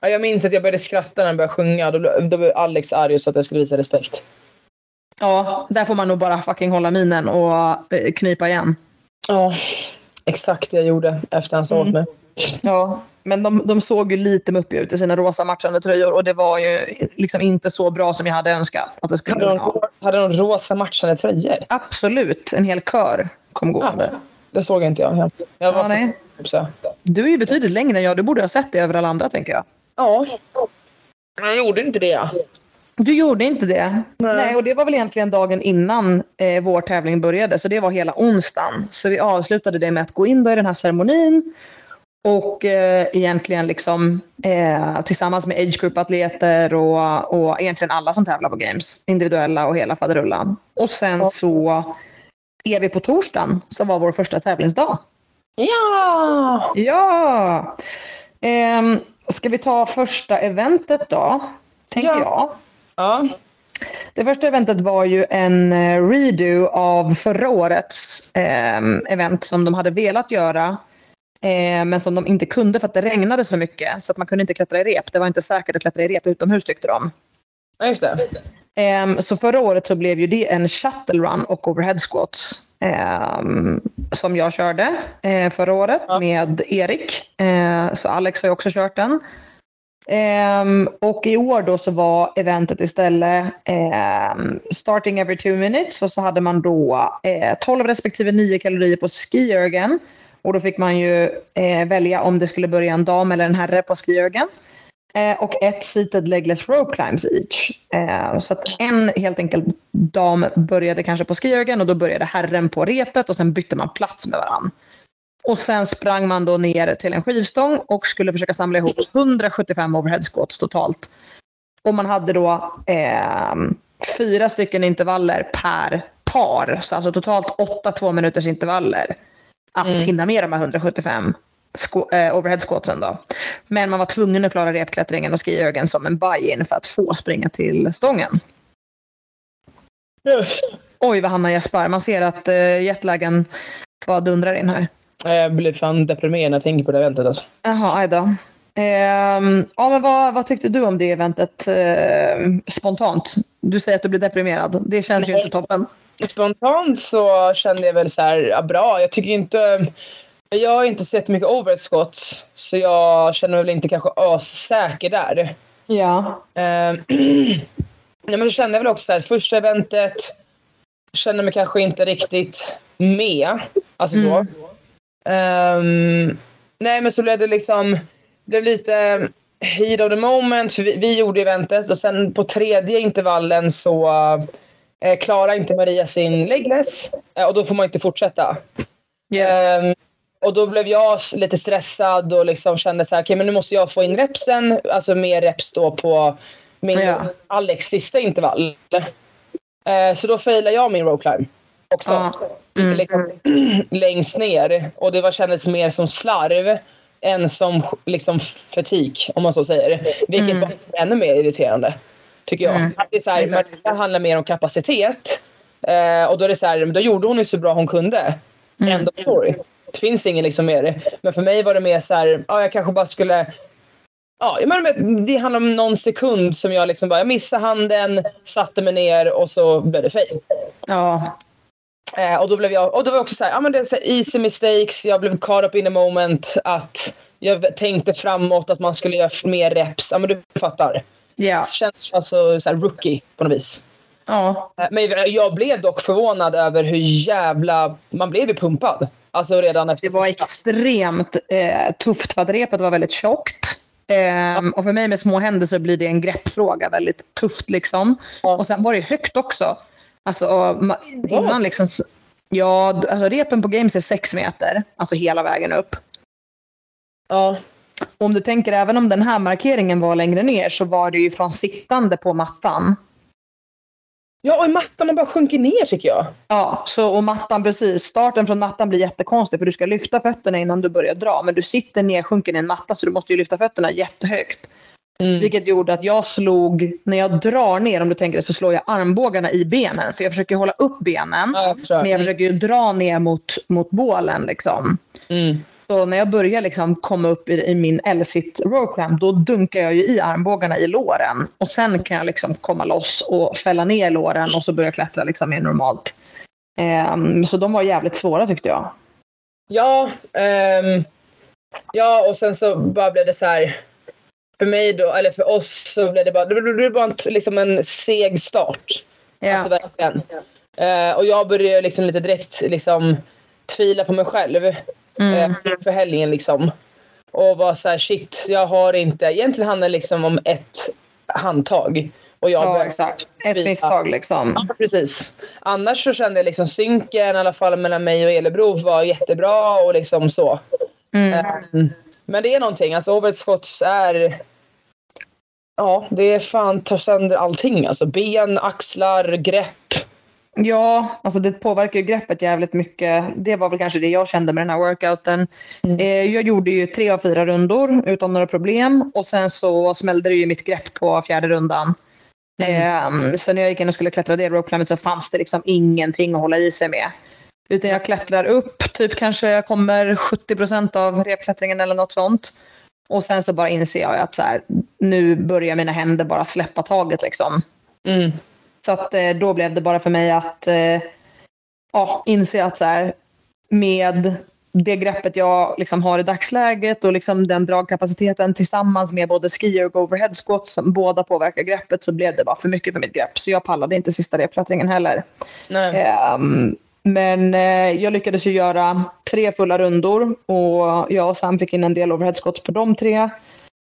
ja. Jag minns att jag började skratta när han började sjunga. Då, då blev Alex arg så att jag skulle visa respekt. Ja, där får man nog bara fucking hålla minen och eh, knipa igen. Ja, exakt det jag gjorde efter han sa åt Mm. mig. Ja, men de, de såg ju lite muppiga ut i sina rosa matchande tröjor och det var ju liksom inte så bra som jag hade önskat att det skulle Hade de, hade de rosa matchande tröjor? Absolut, en hel kör kom gående. Det såg inte jag. Jag var Ja, nej. så. Du är ju betydligt längre än jag, du borde ha sett det över alla andra tänker jag. Ja. Jag gjorde inte det. Du gjorde inte det. Nej. Nej, och det var väl egentligen dagen innan eh, vår tävling började, så det var hela onsdagen. Så vi avslutade det med att gå in i den här ceremonin och eh, egentligen liksom eh, tillsammans med age group-atleter och, och egentligen alla som tävlar på games, individuella och hela faderullan. Och sen Ja. så är vi på torsdagen, som var vår första tävlingsdag. Ja! Ja! Ehm, ska vi ta första eventet då? Tänker Ja. jag. Ja. Det första eventet var ju en eh, redo av förra årets eh, event som de hade velat göra. Eh, men som de inte kunde för att det regnade så mycket. Så att man kunde inte klättra i rep. Det var inte säkert att klättra i rep utomhus tyckte de. ja, just det. Ehm, så förra året så blev ju det en shuttle run och overhead squats. ehm, som jag körde eh, förra året Ja. med Erik. Eh, så Alex har ju också kört den. Um, och i år då så var eventet istället um, starting every two minutes och så hade man då eh, uh, 12 respektive 9 kalorier på skiergen. Och då fick man ju uh, välja om det skulle börja en dam eller en herre på skiergen. Uh, eh, och ett seated legless rope climbs each. Ehm, så att en helt enkelt dam började kanske på skiergen och då började herren på repet och sen bytte man plats med varandra. Och sen sprang man då ner till en skivstång och skulle försöka samla ihop 175 overhead squats totalt. Och man hade då eh, fyra stycken intervaller per par. Så alltså totalt åtta två minuters intervaller. Att Mm. hinna med de här 175 squ- eh, overhead squatsen då. Men man var tvungen att klara repklättringen och skiögen som en buy-in för att få springa till stången. Yes. Oj vad Hanna gäspar. Man ser att eh, jetlagen bara dundrar in här. Jag blir fan deprimerad när jag tänker på det eventet. Alltså. Jaha, aj då. Ehm, ja, men vad, vad tyckte du om det eventet eh, spontant? Du säger att du blir deprimerad. Det känns ju Nej. inte toppen. Spontant så kände jag väl så här, ja, bra. Jag tycker inte... Jag har inte sett mycket overhead squats, så jag känner mig väl inte kanske assäker där. Ja. Ehm, ja, men så kände jag väl också så här, första eventet kände mig kanske inte riktigt med. Alltså så. Mm. Ehm, nej, men så blev det liksom blev lite heat of the moment. För vi, vi gjorde eventet och sen på tredje intervallen så eh, klarar inte Maria sin legless eh, och då får man inte fortsätta. Yes. Ehm, och då blev jag lite stressad och liksom kände så här, okej men nu måste jag få in repsen, alltså mer reps då på min Ja. Alex sista intervall. Eh, så då failade jag min row climb också. Ja. Mm. Liksom, längst ner. Och det var, kändes mer som slarv än som liksom fatik, om man så säger. Vilket Mm. var ännu mer irriterande, tycker jag. Mm. Det är så här. Maria handlar mer om kapacitet. Eh, och då är det så här, då gjorde hon ju så bra hon kunde. Mm. End of story. Det finns ingen liksom mer. Men för mig var det mer så här, ja, jag kanske bara skulle Ja, jag menar, det handlar om någon sekund som jag liksom bara, jag missade handen, satte mig ner och så blev det fail. Ja. Eh, och då blev jag, och då var jag också så här, ja men det är så easy mistakes, jag blev caught up in a moment, att jag tänkte framåt att man skulle göra mer reps, ja men du fattar. Ja. Det känns alltså så rookie på något vis. Ja. Eh, Men jag blev dock förvånad över hur jävla, man blev ju pumpad. Alltså redan efter Det var extremt eh, tufft för att repet var väldigt tjockt. Ehm, och för mig med små händer så blir det en greppfråga. Väldigt tufft liksom. Ja. Och sen var det högt också. Alltså innan liksom. Ja, alltså repen på games är sex meter. Alltså hela vägen upp. Ja. Och om du tänker även om den här markeringen var längre ner så var det ju från sittande på mattan. Ja, och i mattan man bara sjunker ner tycker jag. Ja, så och mattan precis. Starten från mattan blir jättekonstig för du ska lyfta fötterna innan du börjar dra. Men du sitter nedsjunken i en matta så du måste ju lyfta fötterna jättehögt. Vilket gjorde att jag slog, när jag drar ner om du tänker det, så slår jag armbågarna i benen. För jag försöker hålla upp benen. Ja, jag. Men jag försöker ju dra ner mot, mot bålen liksom. Mm. Så när jag börjar liksom komma upp i, i min L-sit rope clamp, då dunkar jag ju i armbågarna i låren. Och sen kan jag liksom komma loss och fälla ner låren och så börja klättra liksom mer normalt. Ehm, så de var jävligt svåra tyckte jag. Ja, ehm, ja, och sen så bara blev det så här. För mig då, eller för oss så blev det bara, det blev bara en, liksom en seg start. Alltså verkligen. Eh, och jag började liksom lite direkt liksom tvivla på mig själv Mm. eh, för helgen liksom. Och var så här shit, jag har inte, egentligen handlar det liksom om ett handtag. Och jag Ja, exakt. Ett misstag liksom. Ja, precis. Annars så kände jag liksom synken i alla fall mellan mig och Elebro var jättebra och liksom så. Mm. Ehm, Men det är någonting, alltså overhead squats är... Ja, det är fan tar sönder allting. Alltså ben, axlar, grepp. Ja, alltså det påverkar ju greppet jävligt mycket. Det var väl kanske det jag kände med den här workouten. Eh, jag gjorde ju tre av fyra rundor utan några problem och sen så smällde det ju mitt grepp på fjärde rundan. Eh, så när jag gick in och skulle klättra det rope climbet så fanns det liksom ingenting att hålla i sig med. Utan jag klättrar upp, typ kanske jag kommer 70% av repklättringen eller något sånt. Och sen så bara inser jag att så här, nu börjar mina händer bara släppa taget liksom. Mm. Så att eh, då blev det bara för mig att eh, ja, inse att så här, med det greppet jag liksom har i dagsläget och liksom den dragkapaciteten tillsammans med både ski och overhead squats som båda påverkar greppet så blev det bara för mycket för mitt grepp. Så jag pallade inte sista repklättringen heller. Nej. Men eh, jag lyckades ju göra tre fulla rundor och jag och Sam fick in en del overhead squats på de tre.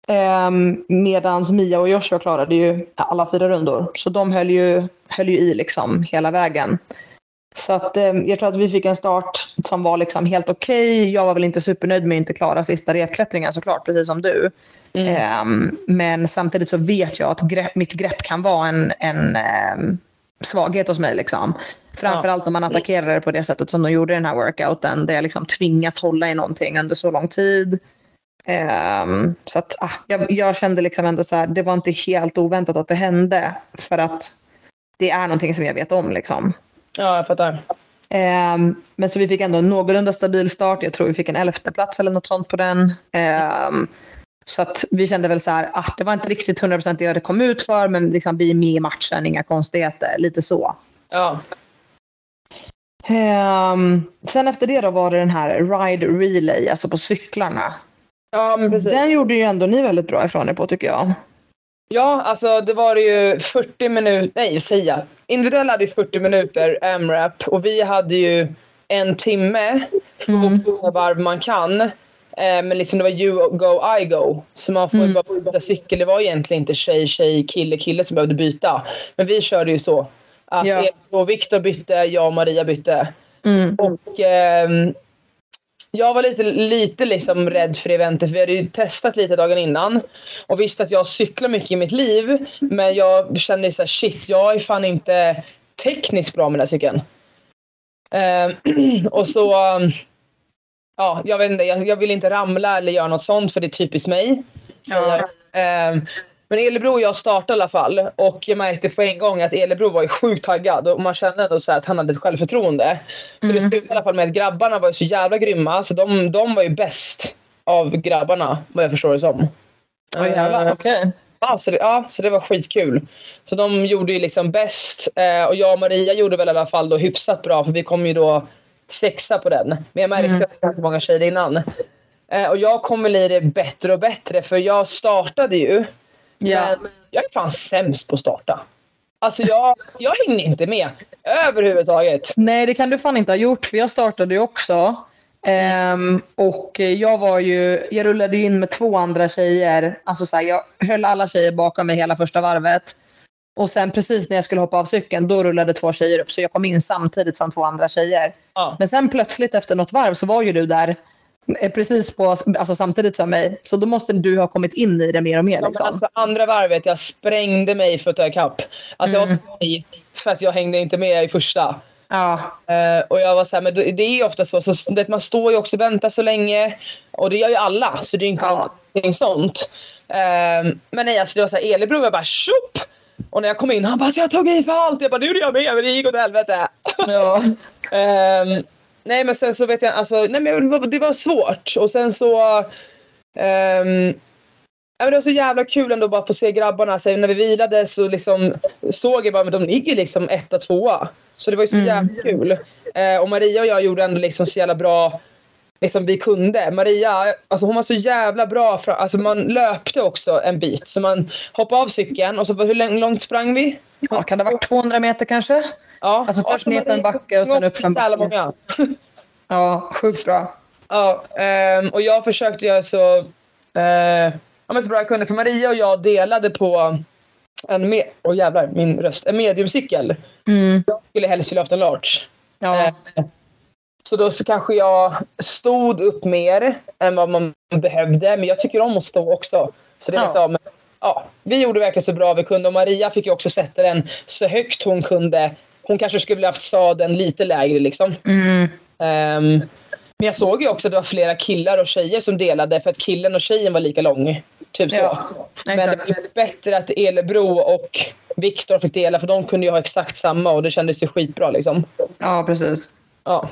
Um, Medan Mia och Joshua klarade ju alla fyra rundor. Så de höll ju, höll ju i liksom hela vägen. Så att, eh, jag tror att vi fick en start som var liksom helt okej. Jag var väl inte supernöjd med att inte klara sista repklättringen såklart, precis som du. Mm. Ehm, men samtidigt så vet jag att grepp, mitt grepp kan vara en, en ehm, svaghet hos mig. Liksom. Framförallt om man attackerar det på det sättet som de gjorde i den här workouten. Där jag liksom tvingas hålla i någonting under så lång tid. Ehm, så att, ah, jag, jag kände liksom ändå så här, det var inte helt oväntat att det hände. För att det är någonting som jag vet om. Liksom. Ja, jag fattar. Ehm, men så vi fick ändå en någorlunda stabil start. Jag tror vi fick en elfte plats eller något sånt på den. Ehm, så att vi kände väl så här, ah, det var inte riktigt 100% det jag kom ut för, men liksom vi är med i matchen, inga konstigheter. Lite så. Ja. Ehm, sen efter det då var det den här Ride Relay, alltså på cyklarna. ja, men precis. Den gjorde ju ändå ni väldigt bra ifrån er på tycker jag. Ja, alltså det var ju 40 minuter, nej säger jag. Individuella hade ju 40 minuter AMRAP och vi hade ju en timme för Mm. så många varv man kan. Eh, men liksom det var you go, I go. Så man får ju Mm. bara byta cykel. Det var egentligen inte tjej, tjej, kille, kille som behövde byta. Men vi körde ju så. Att Ja. Och Viktor bytte, jag och Maria bytte. Mm. Och ehm, jag var lite, lite liksom rädd för eventet för vi hade ju testat lite dagen innan och visste att jag cyklar mycket i mitt liv men jag kände så här, shit jag är fan inte tekniskt bra med den här cykeln. Ehm, och så um, ja, jag vet inte, jag, jag vill inte ramla eller göra något sånt för det är typiskt mig. säger Ja. jag. Men Elebro och jag startade i alla fall och jag märkte på en gång att Elebro var ju sjukt taggad och man kände ändå så att han hade ett självförtroende. Så det slutade i alla fall med att grabbarna var ju så jävla grymma så de, de var ju bäst av grabbarna vad jag förstår det som. Oj, jävlar, Eh, okej. Ja så, det, ja, så det var skitkul. Så de gjorde ju liksom bäst eh, och jag och Maria gjorde väl i alla fall då hyfsat bra för vi kom ju då sexa på den. Men jag märkte Mm. att det var ganska många tjejer innan. Eh, och jag kom väl i det bättre och bättre för jag startade ju. Ja. Men jag är fan sämst på att starta. Alltså jag, jag hängde inte med överhuvudtaget. Nej, det kan du fan inte ha gjort, för jag startade ju också. Ehm, och jag var ju, jag rullade ju in med två andra tjejer. Alltså så här, jag höll alla tjejer bakom mig hela första varvet. Och sen precis när jag skulle hoppa av cykeln, då rullade två tjejer upp. Så jag kom in samtidigt som två andra tjejer. Ja. Men sen plötsligt efter något varv så var ju du där precis på, alltså samtidigt som mig. Så då måste du ha kommit in i det mer och mer. Ja, Liksom. alltså, andra varvet, jag sprängde mig för att ta ikapp. Alltså, jag Mm. var så arg för att jag hängde inte med i första. ja. Eh, och jag var så här, men det är ju ofta så. så det, man står ju också och väntar så länge. Och det gör ju alla. Så det är inte Ja. någonting sånt. Eh, men nej, alltså det var så här, Elebro var bara tjopp! Och när jag kom in, han bara så jag tog i för allt. Jag bara, det gjorde jag med, men det gick åt helvete. ja. Ehm, nej men sen så vet jag, alltså, nej men det var, svårt. Och sen så... ehm, ja, men det var så jävla kul ändå bara få se grabbarna. Sen när vi vilade så liksom såg jag bara, men de ligger liksom etta, tvåa. Så det var ju så Mm. jävla kul. Eh, och Maria och jag gjorde ändå liksom så jävla bra liksom vi kunde. Maria, alltså hon var så jävla bra. Fra, alltså man löpte också en bit. Så man hoppade av cykeln och så hur lång- långt sprang vi? ja, kan det ha varit 200 meter kanske? Ja. Alltså först ner för en backe och sen upp för en backe. Ja, sjukt bra. Ja, ehm, och jag försökte göra så, eh, ja, så bra jag kunde. För Maria och jag delade på en, med, oh, jävlar, min röst, en mediumcykel. Mm. Jag skulle helst vilja haft en large. Ja. Eh, så då så kanske jag stod upp mer än vad man behövde. Men jag tycker om att stå också. Så det är Ja. liksom, ja, vi gjorde verkligen så bra vi kunde. Och Maria fick ju också sätta den så högt hon kunde. Hon kanske skulle vilja haft sadeln lite lägre liksom. Mm. Ehm, men jag såg ju också att det var flera killar och tjejer som delade för att killen och tjejen var lika lång. Typ så. Ja, men det var bättre att Elebro och Viktor fick dela för de kunde ju ha exakt samma och det kändes ju skitbra liksom. Ja, precis. Ja.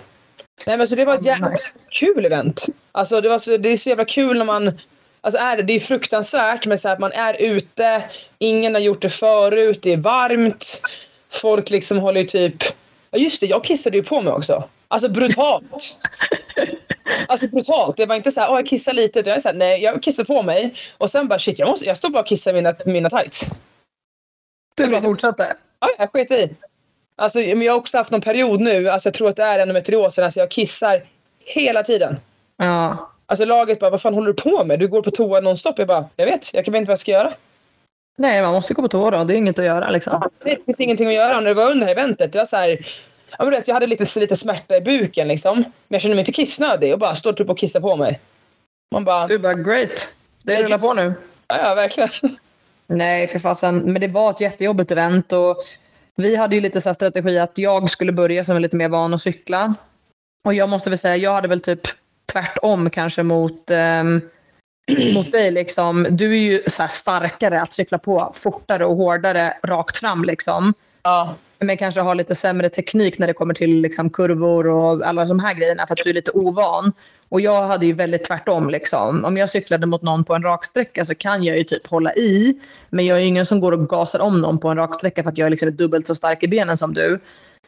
Nej men så det var ett jävla Nice. kul event. Alltså det, var så, det är så jävla kul när man Alltså är det, det är fruktansvärt men så här att man är ute, ingen har gjort det förut, det är varmt. Folk liksom håller ju typ... Ja just det, jag kissade ju på mig också. Alltså brutalt. Alltså brutalt. Det var inte så här, åh jag kissar lite. Utan jag är så här, nej jag kissade på mig. Och sen bara shit, jag, måste, jag stod bara och kissade i mina, mina tights. Du bara fortsatte. Ja, jag sket i. Alltså, men jag har också haft någon period nu, alltså jag tror att det är endometriosen, alltså jag kissar hela tiden. Ja. Alltså laget bara, vad fan håller du på med? Du går på toa nonstop. Jag bara, jag vet, jag vet inte vad jag ska göra. Nej, man måste gå på toa då. Det är inget att göra liksom. Det finns ingenting att göra. När det var under eventet, det var så här, ja, men vet, jag hade lite, lite smärta i buken liksom. Men jag kände mig inte kissnödig och bara står typ och kissar på mig. Man bara, Du bara great. Det rullar på nu. ja, ja verkligen. Nej, för fasen. Men det var ett jättejobbigt event och vi hade ju lite så här strategi att jag skulle börja som är lite mer van att cykla. Och jag måste väl säga, jag hade väl typ tvärtom kanske mot, ehm, mot dig. Liksom. Du är ju så starkare att cykla på fortare och hårdare rakt fram. Liksom. Ja. Men kanske har lite sämre teknik när det kommer till liksom, kurvor och alla de här grejerna för att du är lite ovan. Och jag hade ju väldigt tvärtom. Liksom. Om jag cyklade mot någon på en raksträcka så kan jag ju typ hålla i. Men jag är ju ingen som går och gasar om någon på en raksträcka för att jag är liksom dubbelt så stark i benen som du.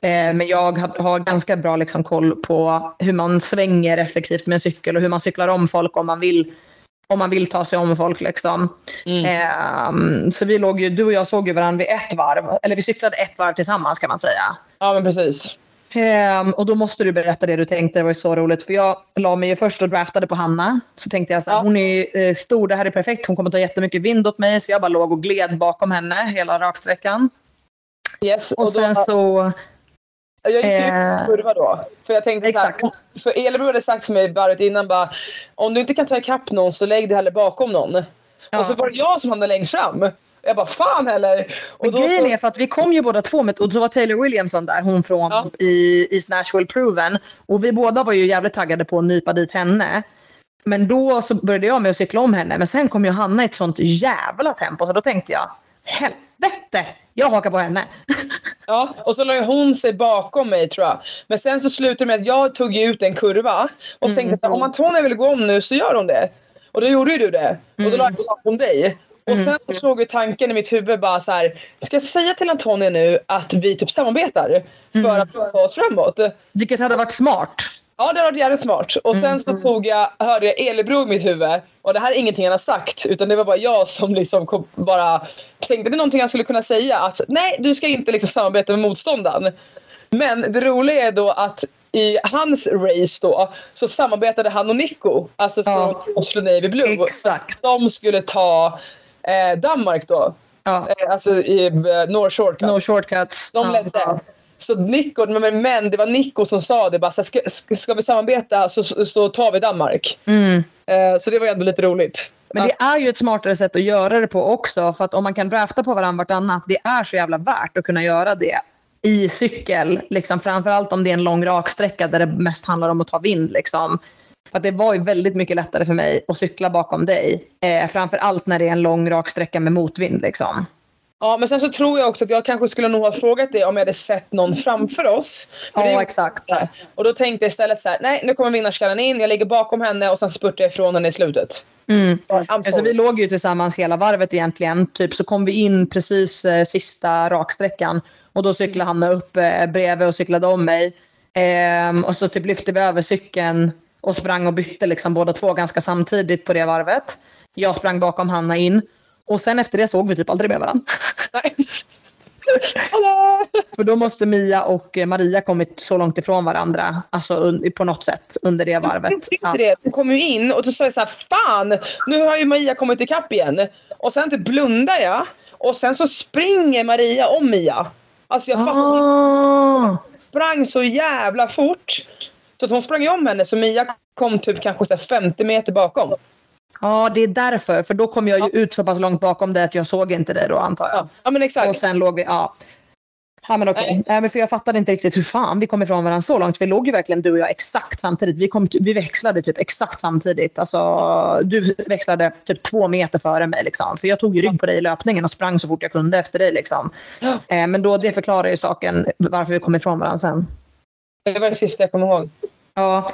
Eh, men jag har, har ganska bra liksom, koll på hur man svänger effektivt med en cykel och hur man cyklar om folk om man vill om man vill ta sig om folk. Liksom. Mm. Ehm, så vi låg ju, du och jag såg ju varandra vid ett varv. Eller vi cyklade ett varv tillsammans kan man säga. ja, men precis. Ehm, och då måste du berätta det du tänkte. Det var ju så roligt. För jag la mig ju först och draftade på Hanna. Så tänkte jag så här, Ja. hon är eh, stor, det här är perfekt. Hon kommer ta jättemycket vind åt mig. Så jag bara låg och gled bakom henne hela raksträckan. Yes. Och, då, sen så... jag gick ut eh, kurva då. För jag tänkte så här, Exakt. För Elebro hade sagt till mig varvet innan bara, om du inte kan ta ikapp någon så lägg dig hellre bakom någon. Ja. Och så var det jag som hamnade längst fram. Jag bara, fan heller! Och Men grejen så, är för att vi kom ju båda två med, och så var Taylor Williamson där, hon från Ja. i East Nashville Proven. Och vi båda var ju jävligt taggade på att nypa dit henne. Men då så började jag med att cykla om henne. Men sen kom ju Hanna i ett sånt jävla tempo. Så då tänkte jag, helvete, jag hakar på henne. ja, och så la hon sig bakom mig tror jag. Men sen så slutade det med att jag tog ut en kurva. Och så tänkte jag, om Antonia vill gå om nu så gör hon det. Och då gjorde ju du det. Och då la jag bakom dig. Och sen så slog ju tanken i mitt huvud bara så här. Ska jag säga till Antonia nu att vi typ samarbetar? För att ta oss framåt? Vilket hade varit smart. Ja, det var jävligt smart. Och sen så tog jag, hörde jag Elebro i mitt huvud. Och det här är ingenting han har sagt. Utan det var bara jag som liksom kom, bara tänkte det är någonting han skulle kunna säga. Att nej, du ska inte liksom samarbeta med motståndaren. Men det roliga är då att i hans race då så samarbetade han och Nico, alltså från Ja. Oslo Navy Blue. Exakt. De skulle ta eh, Danmark då, Ja. eh, alltså i eh, North Shortcut. No shortcuts. De ja. ledde. Så Nico, men, men det var Nico som sa det bara, så ska, ska, vi samarbeta så, så, så tar vi Danmark. Mm. Eh, så det var ändå lite roligt. Men det är ju ett smartare sätt att göra det på också. För att om man kan drafta på varandra vartannat, det är så jävla värt att kunna göra det i cykel. Liksom, framförallt om det är en lång raksträcka där det mest handlar om att ta vind. Liksom. För det var ju väldigt mycket lättare för mig att cykla bakom dig. Eh, framförallt när det är en lång raksträcka med motvind. Liksom. Ja, men sen så tror jag också att jag kanske skulle nog ha frågat dig om jag hade sett någon framför oss. För det Ja, exakt. Och då tänkte jag istället så här, nej nu kommer vinnarskallen in, jag ligger bakom henne och sen spurtar jag ifrån henne i slutet. Mm. Alltså, vi låg ju tillsammans hela varvet egentligen. Typ, så kom vi in precis eh, sista raksträckan. Och då cyklade Hanna upp eh, bredvid och cyklade om mig. Ehm, och så typ lyfte vi över cykeln och sprang och bytte liksom båda två ganska samtidigt på det varvet. Jag sprang bakom Hanna in. Och sen efter det såg vi typ aldrig med varandra. Nej. För då måste Mia och Maria kommit så långt ifrån varandra. Alltså på något sätt under det varvet. Jag det. Hon kom ju in och då sa jag så här, fan nu har ju Maria kommit ikapp igen. Och sen typ blundar jag och sen så springer Maria om Mia. Alltså jag fattar, Ah. sprang så jävla fort. Så att hon sprang om henne så Mia kom typ kanske så här 50 meter bakom. Ja, det är därför. För då kom jag ju ut så pass långt bakom dig att jag såg inte dig då antar jag. Ja, ja men exakt. Och sen låg vi, ja. Ja men okej. Nej. men för jag fattade inte riktigt hur fan vi kom ifrån varandra så långt. Vi låg ju verkligen du och jag exakt samtidigt. Vi, kom, vi växlade typ exakt samtidigt. Alltså, du växlade typ två meter före mig. Liksom. För jag tog ju rygg på dig i löpningen och sprang så fort jag kunde efter dig. Liksom. Ja. Eh, men då, det förklarar ju saken varför vi kom ifrån varandra sen. Det var det sista jag kommer ihåg. Ja.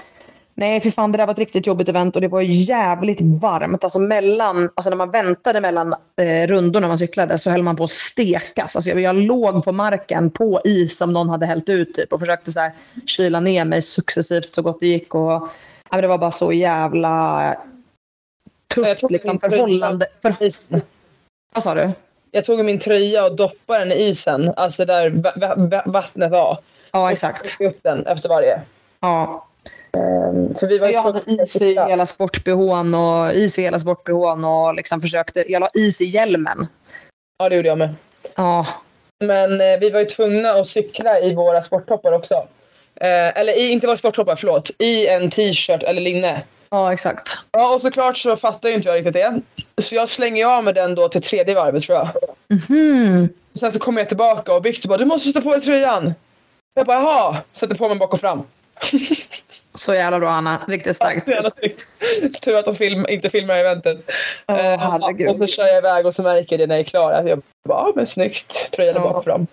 Nej, för fan det där var ett riktigt jobbigt event och det var jävligt varmt. Alltså mellan, alltså när man väntade mellan eh, rundorna man cyklade så höll man på att stekas. Alltså jag, jag låg på marken på is som någon hade hällt ut typ och försökte så här, kyla ner mig successivt så gott det gick. Och, men det var bara så jävla tufft liksom, förhållande. För, vad sa du? Jag tog min tröja och doppade den i isen. Alltså där va- va- va- vattnet var. Ja, exakt. Och upp den efter varje. Ja. För vi var Jag hade is i hela sport-BHn och is i hela sport-BHn och liksom försökte, jag la is i hjälmen. Ja det gjorde jag med. Ja, Men eh, vi var ju tvungna att cykla i våra sporttoppar också. Eh, eller i, inte våra sporttoppar, förlåt. I en t-shirt eller linne. ja exakt. Ja och såklart så fattar ju inte jag riktigt det. Så jag slänger av med den då till tredje varvet tror jag. Mhm. Sen så kommer jag tillbaka och Victor bara du måste sätta på dig tröjan. Jag bara jaha. Sätter på mig bak och fram. Så jävla bra Anna. Riktigt starkt. Så jävla snyggt. Tur att de film, inte filmar eventet. Åh, Eh, herregud. och så kör jag iväg och så märker jag det när jag är klar. Jag bara, ja men snyggt. Tröjan är Ja. bak och fram.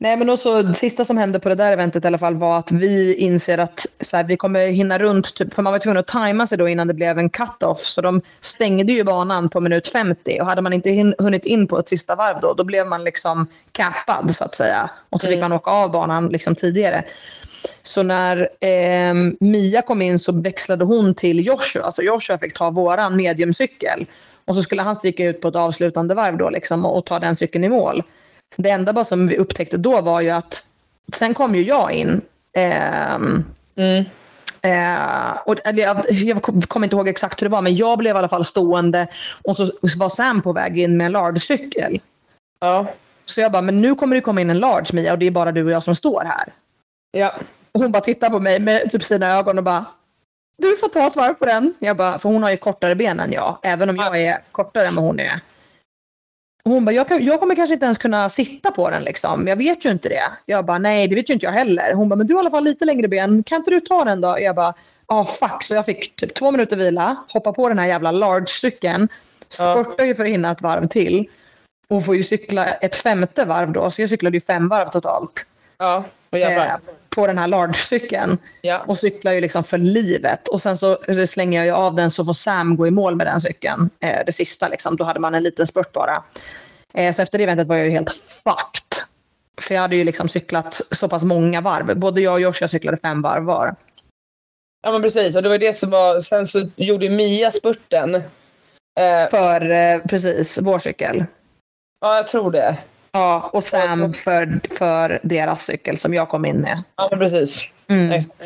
Nej men också det sista som hände på det där eventet i alla fall var att vi inser att så här, vi kommer hinna runt, typ, för man var tvungen att tajma sig då innan det blev en cut-off. Så de stängde ju banan på minut 50 och hade man inte hin- hunnit in på ett sista varv då, då blev man liksom cappad så att säga. Och så fick Mm. man åka av banan liksom tidigare. Så när eh, Mia kom in så växlade hon till Joshua. Alltså Joshua fick ta våran mediumcykel. Och så skulle han sticka ut på ett avslutande varv då liksom, och, och ta den cykeln i mål. Det enda bara som vi upptäckte då var ju att sen kom ju jag in. Ehm, Mm. Eh, och, eller jag, jag kom- kommer inte ihåg exakt hur det var, men jag blev i alla fall stående och så var Sam på väg in med en large-cykel. Ja. Så jag bara, men nu kommer det komma in en large Mia och det är bara du och jag som står här. Ja. Och hon bara tittar på mig med typ sina ögon och bara, du får ta ett varv på den. Jag bara, för hon har ju kortare ben än jag, även om jag är kortare än vad hon är. Och hon bara, jag, kan, jag kommer kanske inte ens kunna sitta på den liksom. Jag vet ju inte det. Jag bara, nej det vet ju inte jag heller. Hon bara, men du har i alla fall lite längre ben. Kan inte du ta den då? Jag bara, ah fuck. Så jag fick typ två minuter vila, hoppa på den här jävla large-cykeln. Spurtar ju för att hinna ett varv till. Och får ju cykla ett femte varv då. Så jag cyklade ju fem varv totalt. Ja. Och jävlar. Eh, på den här large-cykeln. Ja. Och cyklar ju liksom för livet. Och sen så slänger jag ju av den så får Sam gå i mål med den cykeln. Eh, det sista liksom. Då hade man en liten spurt bara. Eh, så efter det eventet var jag ju helt fucked. För jag hade ju liksom cyklat så pass många varv. Både jag och Joshua cyklade fem varv var. ja men precis. Och det var det som var. Sen så gjorde Mia spurten. Eh, För eh, precis, vår cykel. ja jag tror det. Ja, och Sam för, för deras cykel som jag kom in med. Ja, men precis. Mm. Exakt.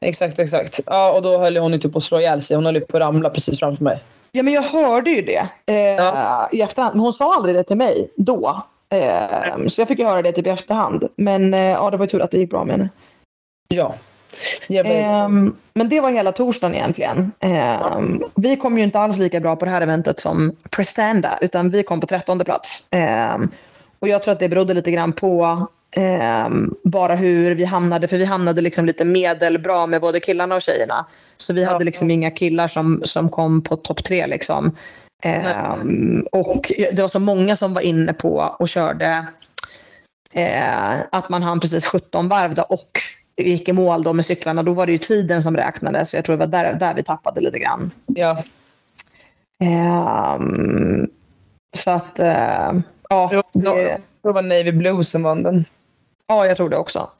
Exakt, exakt. Ja, och då höll hon ju typ på att slå ihjäl sig. Hon höll på att ramla precis framför mig. Ja, men jag hörde ju det eh, Ja. i efterhand. Men hon sa aldrig det till mig då. Eh, så jag fick ju höra det typ i efterhand. Men eh, ja, det var ju tur att det gick bra med henne. Ja. Ehm, men det var hela torsdagen egentligen. Ehm, vi kom ju inte alls lika bra på det här eventet som Prestanda, utan vi kom på trettonde plats. Ehm, och jag tror att det berodde lite grann på ehm, bara hur vi hamnade, för vi hamnade liksom lite medelbra med både killarna och tjejerna. Så vi hade liksom inga killar som, som kom på topp tre liksom. Ehm, och det var så många som var inne på och körde eh, att man hann precis 17 varv då, och gick i mål då med cyklarna. Då var det ju tiden som räknades. Så jag tror det var där, där vi tappade lite grann. ja. Ehm, så att, eh, ja, Det var- det, Det var Navy Blue som vann den. ja, jag tror det också.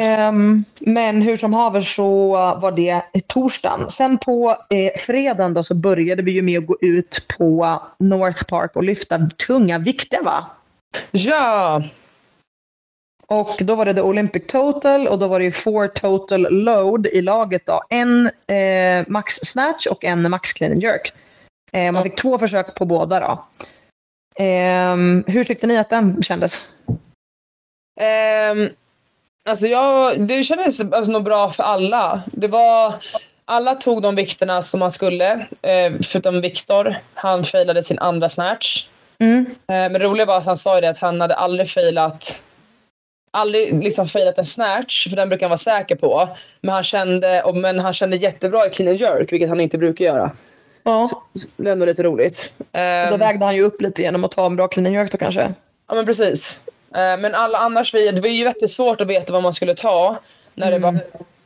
Ehm, men hur som haver så var det torsdagen. Sen på eh, fredagen då så började vi ju med att gå ut på North Park och lyfta tunga vikter va? Ja! Och då var det the Olympic total och då var det ju four total load i laget då. En eh, max snatch och en max clean and jerk. Eh, man fick två försök på båda då. Ehm, hur tyckte ni att den kändes? Ehm, alltså jag, det kändes alltså nog bra för alla. Det var, alla tog de vikterna som man skulle. Eh, förutom Viktor. Han failade sin andra snatch. Mm. Eh, men det roliga var att han sa ju det att han hade aldrig failat aldrig liksom failat en snatch, för den brukar han vara säker på. Men han kände, och, men han kände jättebra i clean and jerk, vilket han inte brukar göra. Ja. Så det är ändå lite roligt. Och då Ehm, vägde han ju upp lite genom att ta en bra clean and jerk då kanske. Ja men precis. Eh, Men alla annars, det var ju väldigt svårt att veta vad man skulle ta när, det, bara,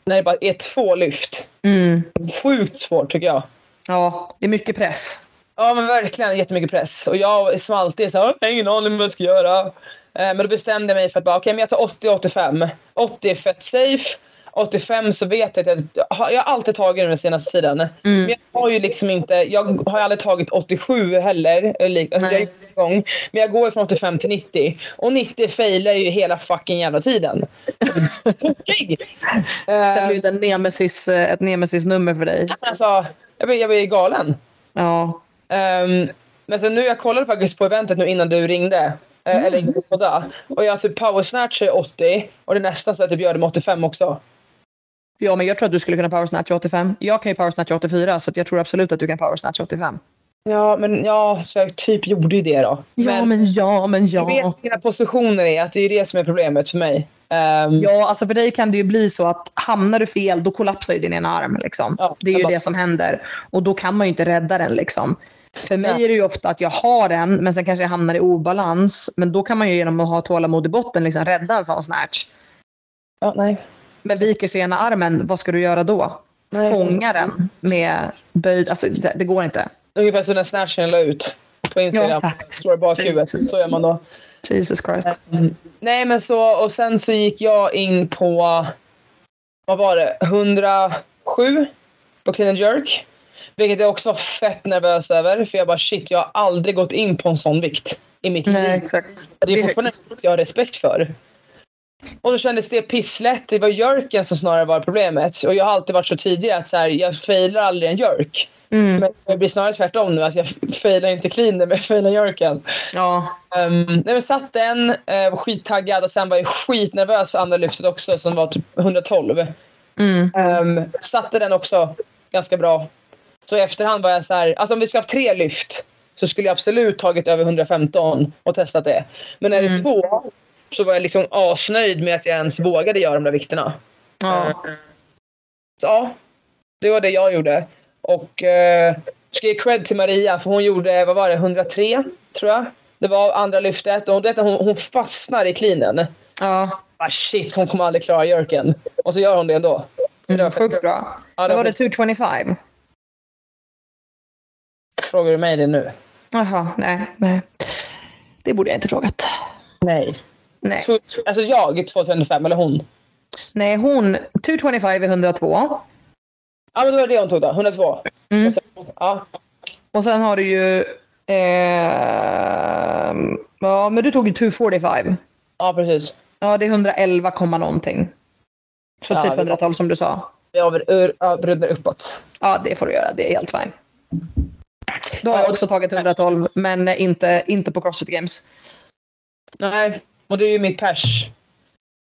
när det bara är två lyft. Mm. Sjukt svårt tycker jag. Ja, det är mycket press. Ja men verkligen jättemycket press. Och jag som alltid så här, jag har ingen aning om vad jag ska göra. Eh, Men då bestämde jag mig för att bara, okej men jag tar 80 85. 80 är fett safe. 85 så vet jag att jag, har- jag har alltid tagit den senaste tiden. Men jag har ju liksom inte, jag har aldrig tagit 87 heller. Alltså jag är en gång, men jag går från 85 till 90. Och 90 failar ju hela fucking jävla tiden. Tokig! Det blivit en nemesis, eh, ett nemesis-nummer för dig. alltså, jag blir, jag blir galen. Ja. Ehm, men sen nu, jag kollade faktiskt på eventet nu innan du ringde. eh, Eller inte podda. Och jag typ power snatch är 80 och det är nästan så att jag typ gör det med 85 också. ja, men jag tror att du skulle kunna power snatch 85. Jag kan ju power snatch 84 så jag tror absolut att du kan power snatch 85. Ja, men ja, så jag typ gjorde ju det då. Ja, men ja, men jag ja. vet mina positioner är, att det är det som är problemet för mig. Ehm, Ja, alltså för dig kan det ju bli så att hamnar du fel, då kollapsar ju din ena arm. Liksom. Ja, det är jag ju bara- det som händer. Och då kan man ju inte rädda den. Liksom. För mig är det ju ofta att jag har den, men sen kanske jag hamnar i obalans. Men då kan man ju genom att ha tålamod i botten liksom rädda en sån snatch. ja, nej. Men viker sig ena armen, vad ska du göra då? Nej, Fånga den med böjd... Alltså det, det går inte. Ungefär som när snatchen la ut på Instagram. Ja, exakt. Slår bakhuvudet. Så gör man då. Jesus Christ. Nej men så, och sen så gick jag in på, vad var det, 107 på clean and jerk. Vilket jag också var fett nervös över. För jag bara shit, jag har aldrig gått in på en sån vikt i mitt Nej, liv. exakt. Det är fortfarande något jag har respekt för. Och så kändes det pisslätt. Det var jerken som snarare var problemet. Och jag har alltid varit så tidigare att så här, jag failar aldrig en jerk. Mm. Men det blir snarare tvärtom nu. Att jag failar inte clean men jag failar jerken. Ja. Um, nej men satt den, uh, var skittaggad och sen var jag skitnervös för andra lyftet också som var typ 112. Mm. Um, satte den också ganska bra. Så i efterhand var jag så här, alltså om vi ska ha tre lyft så skulle jag absolut tagit över 115 och testat det. Men är det Mm. två så var jag liksom asnöjd med att jag ens vågade göra de där vikterna. ja. Eh, Så ja, det var det jag gjorde. Och uh, ska ge cred till Maria för hon gjorde, vad var det, 103 tror jag. Det var andra lyftet och hon, vet, hon, hon fastnar i cleanen. ja. Ah, shit, hon kommer aldrig klara jerken. Och så gör hon det ändå. Så det var Mm, sjukt bra. Ja, det var det 225? Frågar du mig det nu? Jaha, nej, nej. Det borde jag inte frågat. Nej. Nej, Två- Alltså jag 255 eller hon? nej hon, 225 är 102. Ja men då är det hon tog då, 102. Mm. Och sen, ja, Och sen har du ju Ehm, ja, men du tog ju 245. Ja, precis. Ja, det är 111, komma någonting. Så Ja, typ det- 112 som du sa. Jag avrundar uppåt. Ja, det får du göra. Det är helt fine. Då har Ja, jag också tagit 112, men inte, inte på Crossfit Games. Nej, och det är ju mitt pers.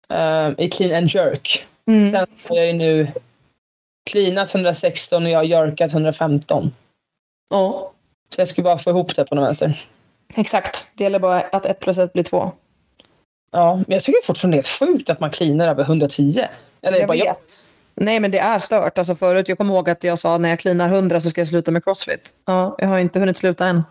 eh, I clean and jerk. Mm. Sen har jag ju nu cleanat 116 och jag har jerkat 115. Ja, Så jag ska bara få ihop det på något vänster. exakt. Det gäller bara att 1 plus 1 blir 2. Ja, men jag tycker fortfarande det är sjukt att man cleanar över 110. Eller Jag bara jag. Nej, men det är stört. Alltså förut, jag kommer ihåg att jag sa när jag cleanar 100 så ska jag sluta med Crossfit. Ja, jag har inte hunnit sluta än.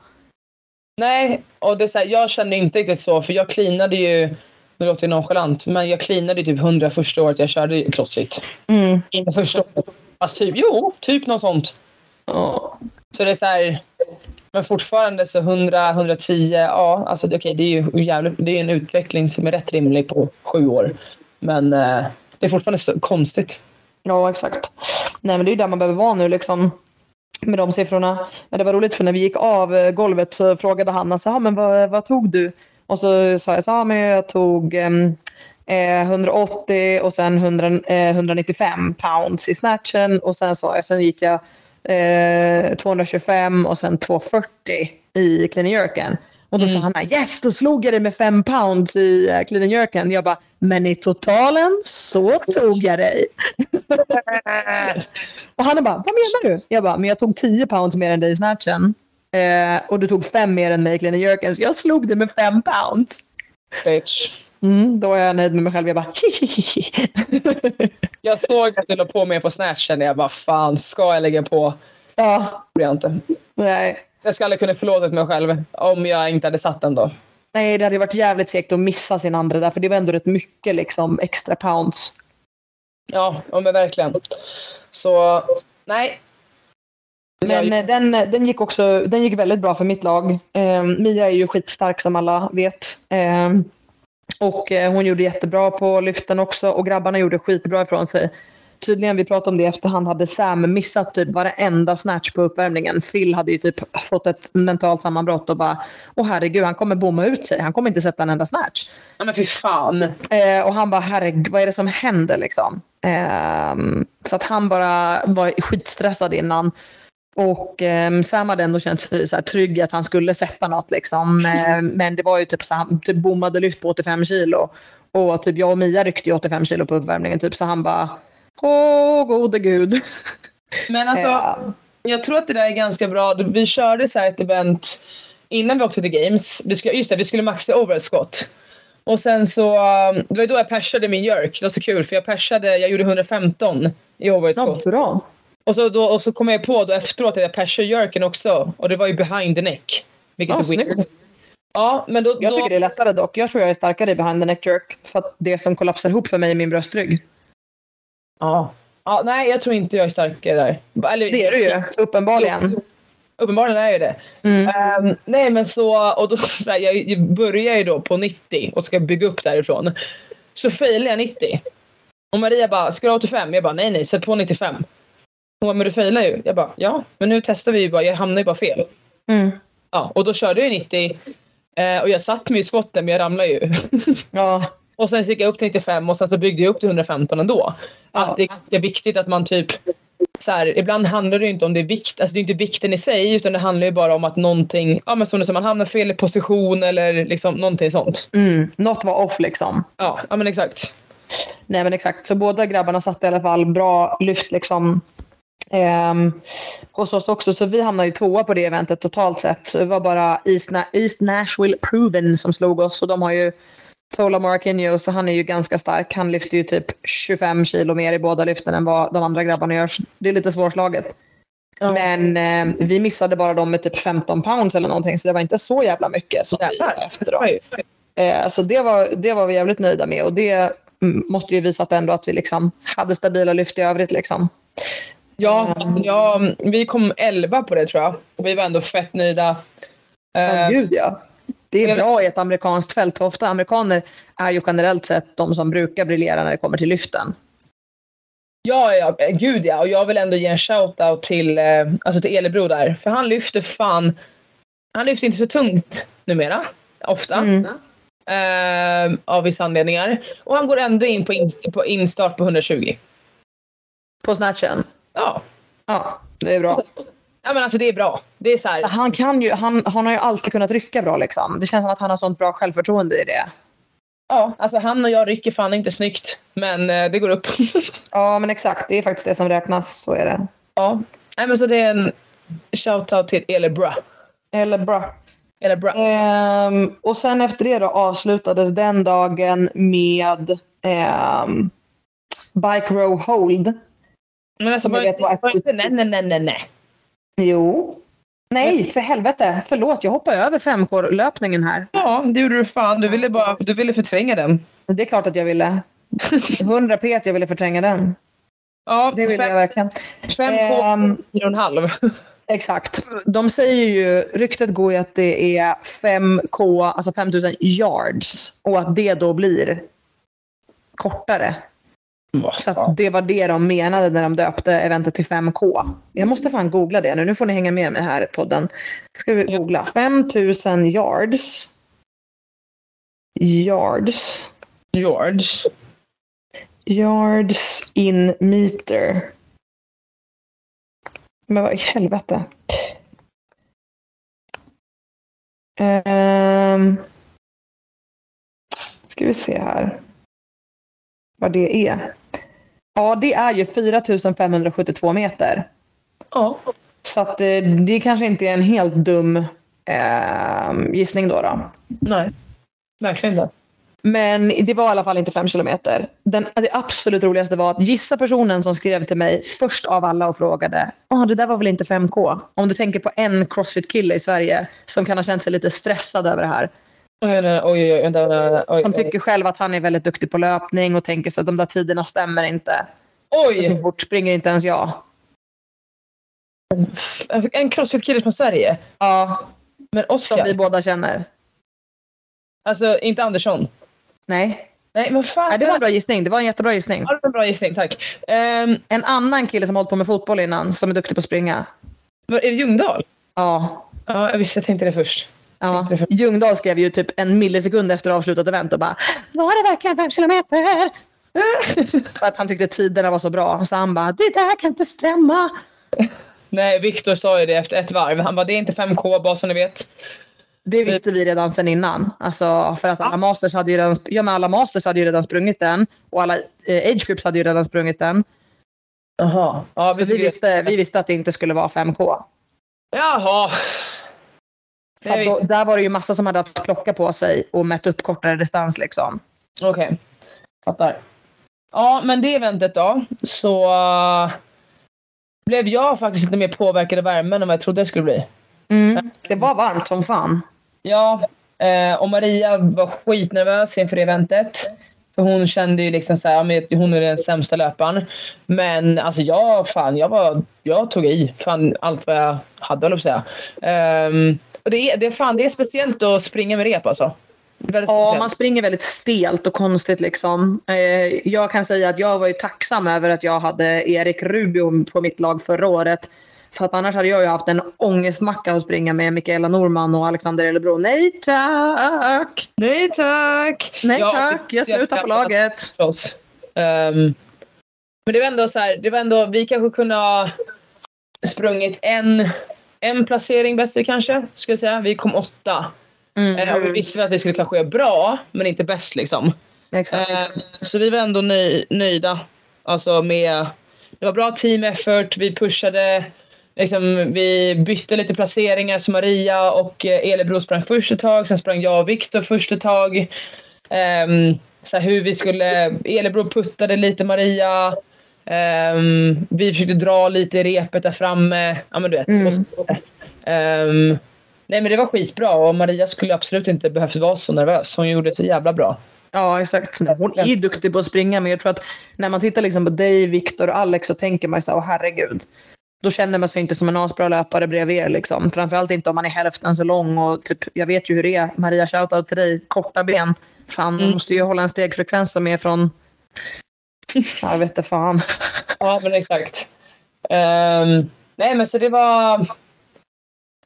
Nej, och det är så här, jag kände inte riktigt så för jag cleanade ju, nu låter det nonchalant, men jag cleanade ju typ 100 första året jag körde crossfit. Mm. Inte första året. Fast typ, jo, typ något sånt. Ja. Så det är så här, men fortfarande så 100, 110, ja, alltså okej, det är ju jävligt, det är en utveckling som är rätt rimlig på sju år. Men eh, det är fortfarande så konstigt. Ja, exakt. Nej, men det är ju där man behöver vara nu liksom. Med de siffrorna. Men det var roligt för när vi gick av eh, golvet så frågade Hanna så här, ah, men vad, vad tog du? Och så sa jag så här, ah, men jag tog ehm, eh, 180 och sen 100, eh, 195 pounds i snatchen och sen sa jag, sen gick jag eh, 225 och sen 240 i clean jerken. Och då sa Hanna, yes, då slog jag det med 5 pounds i uh, clean and jerken. Jag bara, men i totalen så tog jag dig. Och han bara, vad menar du? Jag bara, men jag tog 10 pounds mer än dig i snatchen. Eh, och du tog 5 mer än mig i clean and jerken. Så jag slog det med 5 pounds. Bitch. Mm, då är jag nöjd med mig själv. Jag bara, Jag såg att du la på mer på snatchen. Jag bara, fan, ska jag lägga på? ja, Det jag inte. nej. Jag skulle aldrig kunna förlåta mig själv om jag inte hade satt den då. Nej, det hade varit jävligt segt att missa sin andra där. För det var ändå rätt mycket liksom, extra pounds. Ja, ja men verkligen. Så, nej. Men Jag- eh, den, den, gick också, den gick väldigt bra för mitt lag. Eh, Mia är ju skitstark som alla vet. Eh, och eh, hon gjorde jättebra på lyften också och grabbarna gjorde skitbra ifrån sig. Tydligen, vi pratade om det i efterhand, hade Sam missat typ varenda snatch på uppvärmningen. Phil hade ju typ fått ett mentalt sammanbrott och bara Åh herregud, han kommer bomma ut sig. Han kommer inte sätta en enda snatch. Ja, men fy fan. Eh, och han bara, herregud, vad är det som händer liksom? Ehm, så att han bara var skitstressad innan. Och ehm, Sam hade ändå känt sig så här trygg i att han skulle sätta något. Liksom. Eh, men det var ju typ så han typ bommade lyft på 85 kilo. Och typ jag och Mia ryckte ju 85 kilo på uppvärmningen. Typ, så han bara, åh gode gud. Men alltså, Eh, jag tror att det där är ganska bra. Vi körde så här ett event innan vi åkte till Games. Vi skulle, just det, vi skulle maxa overhead squat. Och sen så, um, det var ju då jag persade min jerk. Det var så kul för jag persade, jag gjorde 115 i overhead ja, bra. Och så, då, och så kom jag på då efteråt att jag persade jerken också. Och det var ju behind the neck. Vilket Ja, är weird. Ja, men då, Jag då, tycker det är lättare dock. Jag tror jag är starkare i behind the neck jerk. För att det som kollapsar ihop för mig är min bröstrygg. Ja. Ja, nej, jag tror inte jag är starkare där. Eller, Det är du ju, uppenbarligen. Uppenbarligen är jag det. Mm. Ehm, nej men så, och då, så här, jag, börjar ju då på 90 och ska bygga upp därifrån. Så failar jag 90. Och Maria bara, ska du ha 85? Jag bara, nej nej, sätt på 95. Hon bara, men du failar ju. Jag bara, ja, men nu testar vi ju bara, jag hamnar ju bara fel. Mm. Ja, och då körde jag 90. eh, och jag satt mig i skotten men jag ramlade ju. Ja, och sen gick jag upp till 95 och sen så byggde jag upp till 115 ändå. Ja. Att det är ganska viktigt att man typ så här, ibland handlar det ju inte om det är vikt, alltså det är inte vikten i sig utan det handlar ju bara om att någonting, ja men som du sa, man hamnar fel i position eller liksom någonting sånt. mm. något var off liksom. Ja, ja men exakt. Nej men exakt, så båda grabbarna satte i alla fall bra lyft liksom. Ehm, hos oss också, så vi hamnade ju tvåa på det eventet totalt sett. Så det var bara East, Na- East Nashville Proven som slog oss och de har ju Tola Morakinho, så han är ju ganska stark. Han lyfter ju typ 25 kilo mer i båda lyften än vad de andra grabbarna gör. Det är lite svårslaget. Ja. Men eh, vi missade bara dem med typ 15 pounds eller någonting, så det var inte så jävla mycket som vi var efter dem. Eh, så det var, det var vi jävligt nöjda med och det mm, måste ju visa att ändå att vi liksom hade stabila lyft i övrigt. Liksom. Ja, alltså jag, vi kom 11 på det tror jag. Och vi var ändå fett nöjda. Ja, Eh, gud ja. Det är bra i ett amerikanskt fält. för Ofta amerikaner är ju generellt sett de som brukar briljera när det kommer till lyften. Ja, ja, eh, gud ja. Och jag vill ändå ge en shout-out till, eh, alltså till Elebro där. För han lyfter fan Han lyfter inte så tungt numera. Ofta. Mm. Eh, av vissa anledningar. Och han går ändå in på, in, på instart på 120. På snatchen. Ja. Ja, det är bra. Ja men alltså det är bra. Det är så här. Han, kan ju, han, han har ju alltid kunnat rycka bra. Liksom. Det känns som att han har sånt bra självförtroende i det. Ja, alltså han och jag rycker fan inte snyggt. Men eh, det går upp. Ja, men exakt. Det är faktiskt det som räknas. Så är det. ja. Nej men så det är en shoutout till Elebra. Eller bra. Elebra. Ehm, och sen efter det då avslutades den dagen med ehm, Bike Row Hold. Men alltså, var, vet var ett- var inte, nej, nej, nej, nej. Jo. Nej, för helvete. Förlåt, jag hoppar över 5K-löpningen här. Ja, det gjorde du fan. Du ville, bara, du ville förtränga den. Det är klart att jag ville. 100 p att jag ville förtränga den. Ja, Det ville jag verkligen. 5K, Ehm, fyra och en halv. Exakt. De säger ju, ryktet går ju att det är 5K, alltså 5000 yards. Och att det då blir kortare. Så att det var det de menade när de döpte eventet till 5K. Jag måste fan googla det nu. Nu får ni hänga med mig här i podden. Ska vi googla. 5000 yards. Yards. George. Yards in meter. Men vad i helvete? Um, ska vi se här. Vad det är. Ja, det är ju 4572 meter. Ja. Så att eh, det kanske inte är en helt dum eh, gissning då. då. Nej, verkligen inte. Men det var i alla fall inte fem kilometer. Den, det absolut roligaste var att gissa personen som skrev till mig först av alla och frågade Åh, det där var väl inte 5K? Om du tänker på en crossfit-kille i Sverige som kan ha känt sig lite stressad över det här. Oj, oj, oj. vänta, Som tycker själv att han är väldigt duktig på löpning och tänker så att de där tiderna stämmer inte. Så oj. fort springer inte ens jag. En crossfit-kille från Sverige. Ja, Men som Oscar. vi båda känner. Alltså, inte Andersson. Nej, Nej, men fan. Nej det var en bra gissning. Det var en jättebra gissning. Ja, det var en bra gissning, tack. Um, En annan kille som hållit på med fotboll innan, som är duktig på att springa. är det Ljungdahl? Ja, Ja, jag visste. Jag tänkte det först. Ja, Ljungdahl skrev ju typ en millisekund efter avslutat event och bara Var det verkligen fem kilometer? För att han tyckte tiderna var så bra. Så han bara, det där kan inte stämma. Nej, Viktor sa ju det efter ett varv. Han bara, det är inte 5K, bara så ni vet. Det visste vi redan sen innan. Alltså, för att alla masters hade ju redan, ja, men alla masters hade ju redan sprungit den. Och alla eh, age groups hade ju redan sprungit den. Jaha. Ja, Så vi visste, vi visste att det inte skulle vara 5K. Jaha. Då, där var det ju massa som hade haft klocka på sig och mätt upp kortare distans. Liksom. Okej. Fattar. Ja, men det eventet då. Så uh, blev jag faktiskt lite mer påverkad av värmen än vad jag trodde det skulle bli. Mm. Det var varmt som fan. Ja, eh, och Maria var skitnervös inför det eventet. För hon kände ju liksom så här, ja, men hon är den sämsta löparen. Men alltså jag, fan, jag, var, jag tog i fan allt vad jag hade, höll jag på att säga. Um, och det är, det, är fan, det är speciellt att springa med rep alltså. Ja, man springer väldigt stelt och konstigt. Liksom. Eh, jag kan säga att jag var ju tacksam över att jag hade Erik Rubio på mitt lag förra året. För att annars hade jag ju haft en ångestmacka att springa med Mikaela Norman och Alexander Elebro. Nej tack! Nej tack! Nej Ja, tack, jag slutar på laget. Ehm, men det var ändå så här, det var ändå, vi kanske kunde ha sprungit en, en placering bättre kanske, skulle jag säga. Vi kom åtta. Eh, och vi visste att vi skulle kanske göra bra, men inte bäst liksom. Exakt. Eh, så vi var ändå nöj, nöjda. Alltså med, det var bra team effort, vi pushade. Liksom, vi bytte lite placeringar så Maria och eh, Elebro sprang först ett tag, sen sprang jag och Viktor först ett tag. Ehm, så hur vi skulle, Elebro puttade lite Maria. Ehm, vi försökte dra lite i repet där framme. Ja men du vet. Mm. Ehm, nej men det var skitbra och Maria skulle absolut inte behövt vara så nervös. Hon gjorde det så jävla bra. Ja, exakt. Hon är duktig på att springa, men jag tror att när man tittar liksom på dig, Viktor och Alex så tänker man så här, åh herregud. Då känner man sig inte som en asbra löpare bredvid er. Liksom. Framförallt inte om man är hälften så lång. Och typ, jag vet ju hur det är. Maria, shoutout till dig. Korta ben. Fan, Mm. måste ju hålla en stegfrekvens som är från... Jag vet inte fan. Ja, men exakt. Ehm, nej, men så det var...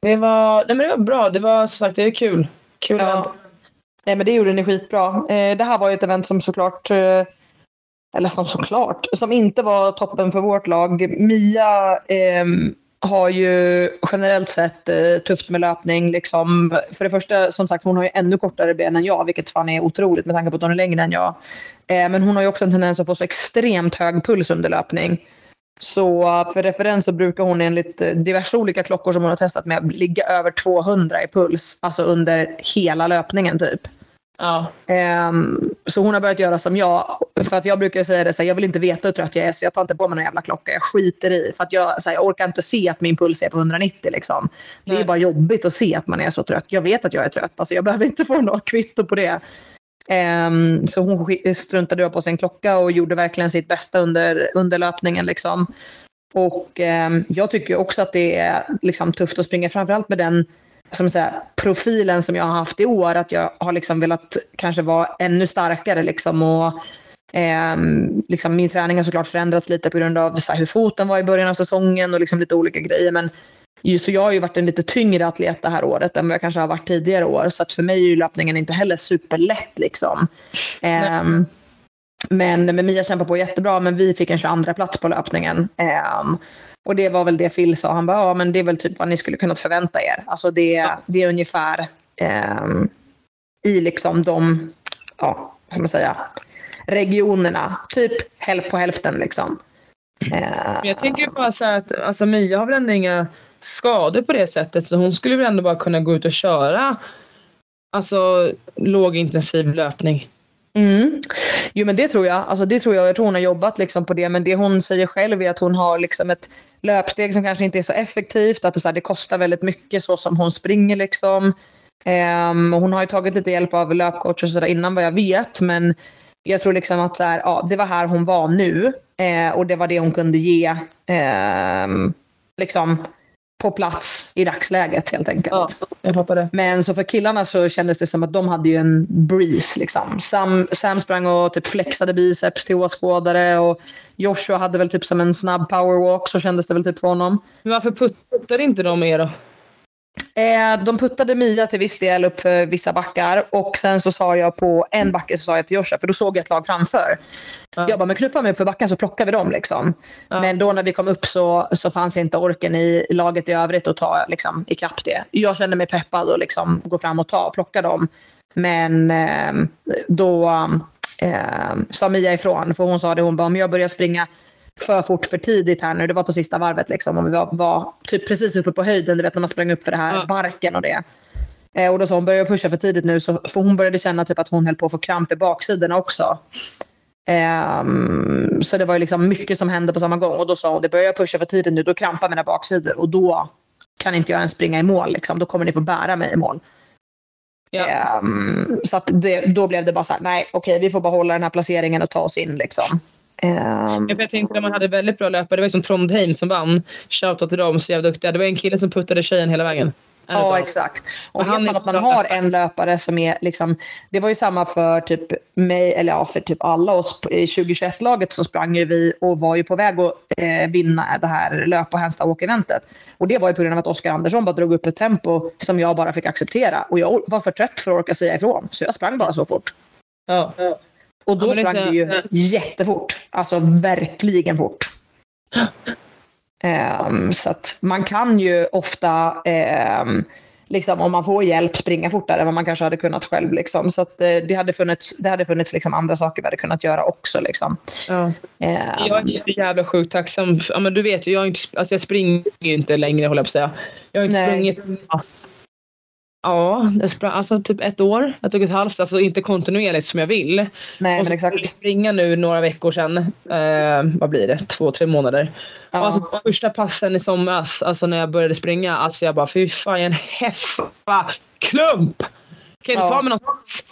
Det var, nej men det var bra. Det var som sagt det är kul. Kul Ja. event. Nej, men det gjorde ni skitbra. Eh, det här var ju ett event som såklart, eh, eller som såklart, som inte var toppen för vårt lag. Mia ehm, har ju generellt sett eh, tufft med löpning. Liksom. För det första, som sagt, hon har ju ännu kortare ben än jag, vilket fan är otroligt med tanke på att hon är längre än jag. Eh, men hon har ju också en tendens att få så extremt hög puls under löpning. Så eh, för referens så brukar hon enligt eh, diverse olika klockor som hon har testat med ligga över 200 i puls, alltså under hela löpningen typ. Ja. Ehm, så hon har börjat göra som jag. För att jag brukar säga det så här, jag vill inte veta hur trött jag är så jag tar inte på mig någon jävla klocka. Jag skiter i. För att jag, så här, jag orkar inte se att min puls är på 190 liksom. Det är bara jobbigt att se att man är så trött. Jag vet att jag är trött. Alltså, jag behöver inte få något kvitto på det. Ehm, så hon struntade på sin klocka och gjorde verkligen sitt bästa under, under löpningen. Liksom. Och ehm, jag tycker också att det är liksom, tufft att springa, framförallt med den som säga, profilen som jag har haft i år. Att jag har liksom velat kanske vara ännu starkare. Liksom, och, ehm, liksom, min träning har såklart förändrats lite på grund av så här, hur foten var i början av säsongen och liksom lite olika grejer. Men så jag har ju varit en lite tyngre atlet det här året än vad jag kanske har varit tidigare år. Så att för mig är ju löpningen inte heller superlätt. Liksom. Ehm, men, men Mia kämpar på jättebra, men vi fick en 22 plats på löpningen. Ehm, och det var väl det Phil sa. Han bara, ja men det är väl typ vad ni skulle kunnat förvänta er. Alltså det, det är ungefär ehm, i liksom de, ja, vad ska man säga, regionerna. Typ häl- på hälften liksom. Men jag tänker bara så här att alltså Mia har väl ändå inga skador på det sättet så hon skulle väl ändå bara kunna gå ut och köra alltså lågintensiv löpning. Mm. Jo men det tror jag. Alltså, det tror jag. Jag tror hon har jobbat liksom på det. Men det hon säger själv är att hon har liksom ett löpsteg som kanske inte är så effektivt. Att det, så här, det kostar väldigt mycket så som hon springer. Liksom. Um, hon har ju tagit lite hjälp av löpcoach och sådär innan vad jag vet. Men jag tror liksom att så här, ja, det var här hon var nu. Eh, och det var det hon kunde ge Eh, liksom, på plats i dagsläget helt enkelt. Ja, jag fattar det. Men så för killarna så kändes det som att de hade ju en breeze. Liksom. Sam, Sam sprang och typ flexade biceps till åskådare och Joshua hade väl typ som en snabb powerwalk, så kändes det väl typ för honom. Men varför puttar inte de er då? Eh, de puttade Mia till viss del upp för vissa backar och sen så sa jag på en backe så sa jag till Joshua, för då såg jag ett lag framför. Ja. Jag bara, men knuppa mig upp för backen så plockar vi dem. Liksom. Ja. Men då när vi kom upp så, så fanns inte orken i laget i övrigt att ta liksom, ikapp det. Jag kände mig peppad att liksom, gå fram och ta och plocka dem. Men eh, då eh, sa Mia ifrån, för hon sa det, hon bara, om jag börjar springa för fort för tidigt här nu, det var på sista varvet liksom, och vi var, var typ precis uppe på höjden, du vet när man sprang upp för det här Ja. barken och det. Eh, och då sa hon, börjar jag pusha för tidigt nu, så, för hon började känna typ att hon höll på att få kramp i baksidorna också. Ehm, så det var ju liksom mycket som hände på samma gång. Och då sa hon, det börjar jag pusha för tidigt nu, då krampar mina baksidor. Och då kan inte jag ens springa i mål. Liksom. Då kommer ni få bära mig i mål. Ja. Ehm, så det, då blev det bara så här, nej okej vi får bara hålla den här placeringen och ta oss in. Liksom. För Jag tänkte när man hade väldigt bra löpare, det var ju som Trondheim som vann. Shoutout till dem, så jävla duktiga. Det var en kille som puttade tjejen hela vägen. Ja, dem. exakt. Och Men han vet man att man har bra. en löpare som är liksom, det var ju samma för typ mig, eller ja, för typ alla oss i 2021-laget så sprang ju vi och var ju på väg att eh, vinna det här löp och hästa eventet Och det var ju på grund av att Oskar Andersson bara drog upp ett tempo som jag bara fick acceptera. Och jag var för trött för att orka säga ifrån, så jag sprang bara så fort. Ja. Och då Ja, sprang det ju jättefort. Alltså verkligen fort. Ehm, så att man kan ju ofta, ehm, liksom, om man får hjälp, springa fortare än vad man kanske hade kunnat själv. Liksom. Så att, eh, det hade funnits, det hade funnits liksom, andra saker vi hade kunnat göra också. Liksom. Ja. Ehm, Jag är så jävla sjukt tacksam. Ja, men du vet ju, jag, inte, alltså jag springer ju inte längre håller jag på att säga. Jag har inte Nej. sprungit... Ja, ja jag sprang, alltså typ ett år, ett och ett halvt. Alltså inte kontinuerligt som jag vill. nej, och men exakt. springa nu några veckor sedan. Eh, vad blir det? Två, tre månader. Ja. Och alltså, första passen i somras, alltså när jag började springa, alltså jag bara fy fan jag är en heffa klump. Kan inte Ja. ta mig någonstans.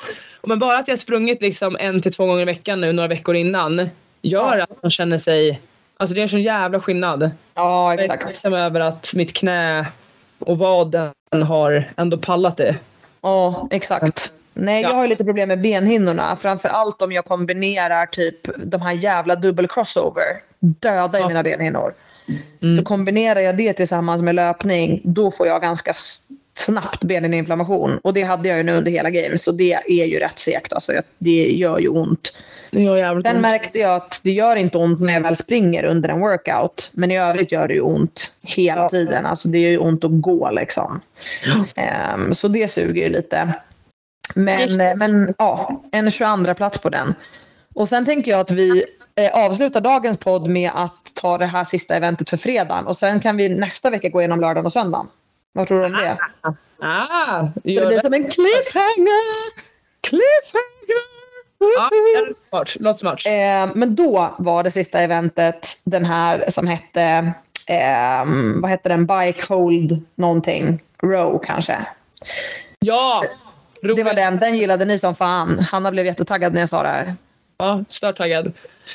Men bara att jag sprungit liksom en till två gånger i veckan nu några veckor innan gör Ja. att man känner sig, alltså det är en sån jävla skillnad. Ja, Jag är exakt. över att mitt knä och vaden har ändå pallat det. Ja, exakt. Nej, jag Ja. har ju lite problem med benhinnorna. Framför allt om jag kombinerar typ de här jävla dubbel crossover. Döda i Ja. mina benhinnor. Mm. Så kombinerar jag det tillsammans med löpning, då får jag ganska snabbt beninflammation. Och det hade jag ju nu under hela gamet, så det är ju rätt segt. Alltså, jag- det gör ju ont. Det gör ont. märkte jag att det gör inte ont när jag väl springer under en workout. Men i övrigt gör det ju ont hela Ja. tiden. Alltså det är ju ont att gå liksom. Ehm, så det suger ju lite. Men, eh, men ja, en 22 plats på den. Och sen tänker jag att vi eh, avslutar dagens podd med att ta det här sista eventet för fredagen. Och sen kan vi nästa vecka gå igenom lördagen och söndagen. Vad tror du om det? Ah, Så det gör blir det. som en cliffhanger! Cliffhanger! Ja, smart. Låter smart. Eh, men då var det sista eventet den här som hette, eh, vad hette den, Bike Hold någonting, Row kanske. Ja! Det var den, den gillade ni som fan. Hanna blev jättetaggad när jag sa det här. Ja, stört taggad.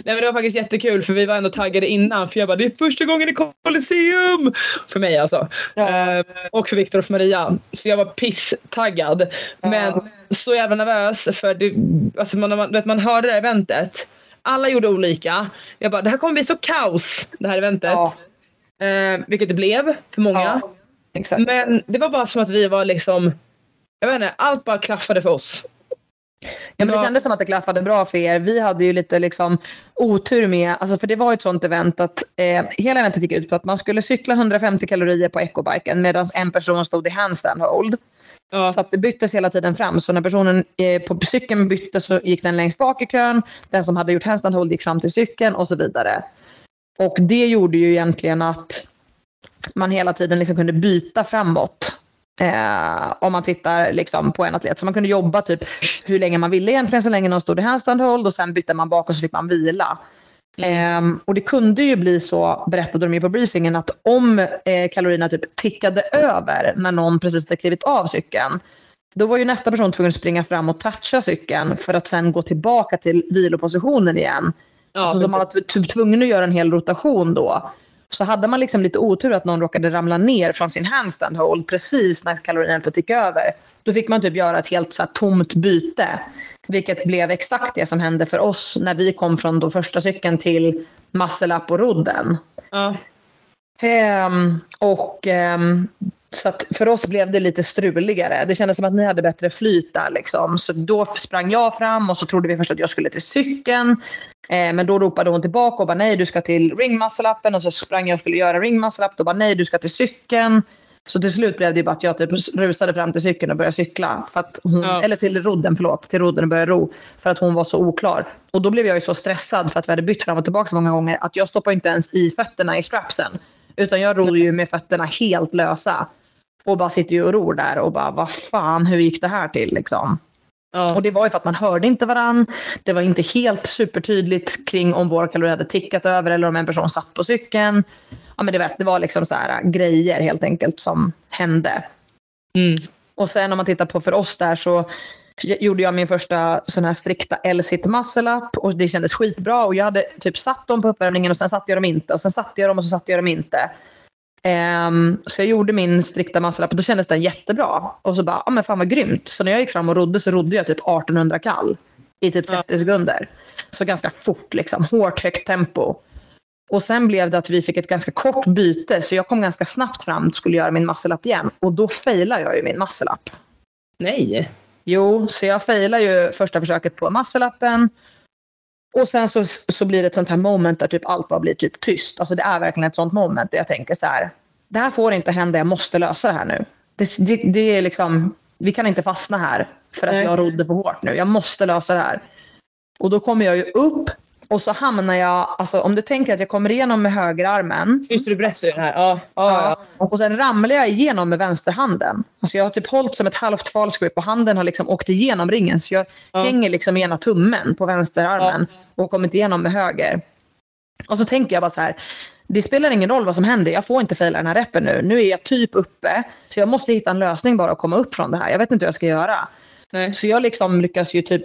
Nej, men det var faktiskt jättekul för vi var ändå taggade innan. För jag bara, det är första gången i Colosseum! För mig alltså. Ja. Eh, och för Viktor och Maria. Så jag var piss-taggad. Men så jävla nervös för det, alltså man, man, vet, man hörde det här eventet. Alla gjorde olika. Jag bara, det här kommer bli så kaos det här eventet. Ja, Eh, vilket det blev för många. ja. Men det var bara som att vi var liksom, jag vet inte, allt bara klaffade för oss. Ja, men det kändes som att det klaffade bra för er. Vi hade ju lite liksom otur med, alltså för det var ett sånt event att eh, hela eventet gick ut på att man skulle cykla 150 kalorier på ecobiken medan en person stod i handstand hold. Ja. Så att det byttes hela tiden fram. Så när personen eh, på cykeln bytte så gick den längst bak i kön. Den som hade gjort handstand hold gick fram till cykeln och så vidare. Och det gjorde ju egentligen att man hela tiden liksom kunde byta framåt. Eh, om man tittar liksom på en atlet. Så man kunde jobba typ hur länge man ville egentligen, så länge någon stod i handstand hold och sen bytte man bak och så fick man vila. Ehm, och det kunde ju bli så, berättade de ju på briefingen, att om eh, kalorierna typ tickade över när någon precis hade klivit av cykeln, då var ju nästa person tvungen att springa fram och toucha cykeln för att sen gå tillbaka till vilopositionen igen. Ja, så de var typ tvungna att göra en hel rotation då. Så hade man liksom lite otur att någon råkade ramla ner från sin handstand hold precis när att ticka över, då fick man typ göra ett helt så här, tomt byte. Vilket blev exakt det som hände för oss när vi kom från då första cykeln till Muscle Up och rodden. ja. Ehm, och ehm, så för oss blev det lite struligare. Det kändes som att ni hade bättre flyt där. Liksom. Så då sprang jag fram och så trodde vi först att jag skulle till cykeln. Eh, men då ropade hon tillbaka och bara nej, du ska till ringmuscle-appen. Och så sprang jag och skulle göra ringmuscle-up. Då bara nej, du ska till cykeln. Så till slut blev det bara att jag typ rusade fram till cykeln och började cykla. För att hon, Ja. Eller till rodden, förlåt. Till rodden och började ro. För att hon var så oklar. Och då blev jag ju så stressad för att vi hade bytt fram och tillbaka så många gånger. Att jag stoppade inte ens i fötterna i strapsen. Utan jag ror ju med fötterna helt lösa. Och bara sitter ju och ror där och bara, vad fan, hur gick det här till liksom? ja. Och det var ju för att man hörde inte varann. Det var inte helt supertydligt kring om våra kalorier hade tickat över eller om en person satt på cykeln. Ja, men det, vet, det var liksom så här äh, grejer helt enkelt som hände. Mm. Och sen om man tittar på för oss där så gjorde jag min första sån här strikta L-sit muscle up och det kändes skitbra och jag hade typ satt dem på uppvärmningen och sen satte jag dem inte och sen satte jag dem och så satte jag dem inte. Ehm, så jag gjorde min strikta muscle up och då kändes den jättebra. Och så bara, ja men fan vad grymt. Så när jag gick fram och rodde så rodde jag typ 1800 kall i typ 30 sekunder. Så ganska fort liksom, hårt högt tempo. Och sen blev det att vi fick ett ganska kort byte så jag kom ganska snabbt fram och skulle göra min muscle up igen. Och då failade jag ju min muscle up. Nej. Jo, så jag failar ju första försöket på muscle-upen. Och sen så, så blir det ett sånt här moment där typ allt bara blir typ tyst. Alltså det är verkligen ett sånt moment där jag tänker så här. Det här får inte hända, jag måste lösa det här nu. Det, det, det är liksom, vi kan inte fastna här för att Nej. jag rodde för hårt nu. Jag måste lösa det här. Och då kommer jag ju upp och så hamnar jag, alltså om du tänker att jag kommer igenom med högerarmen. Just det, du berättade det här. Ja. Ja, ja. Och sen ramlar jag igenom med vänsterhanden. Alltså jag har typ hållit som ett halvt false grip och handen har liksom åkt igenom ringen. Så jag Ja. hänger liksom ena tummen på vänsterarmen och kommit igenom med höger. Och så tänker jag bara så här. Det spelar ingen roll vad som händer. Jag får inte fejla den här reppen nu. Nu är jag typ uppe. Så jag måste hitta en lösning bara och komma upp från det här. Jag vet inte hur jag ska göra. Nej. Så jag liksom lyckas ju typ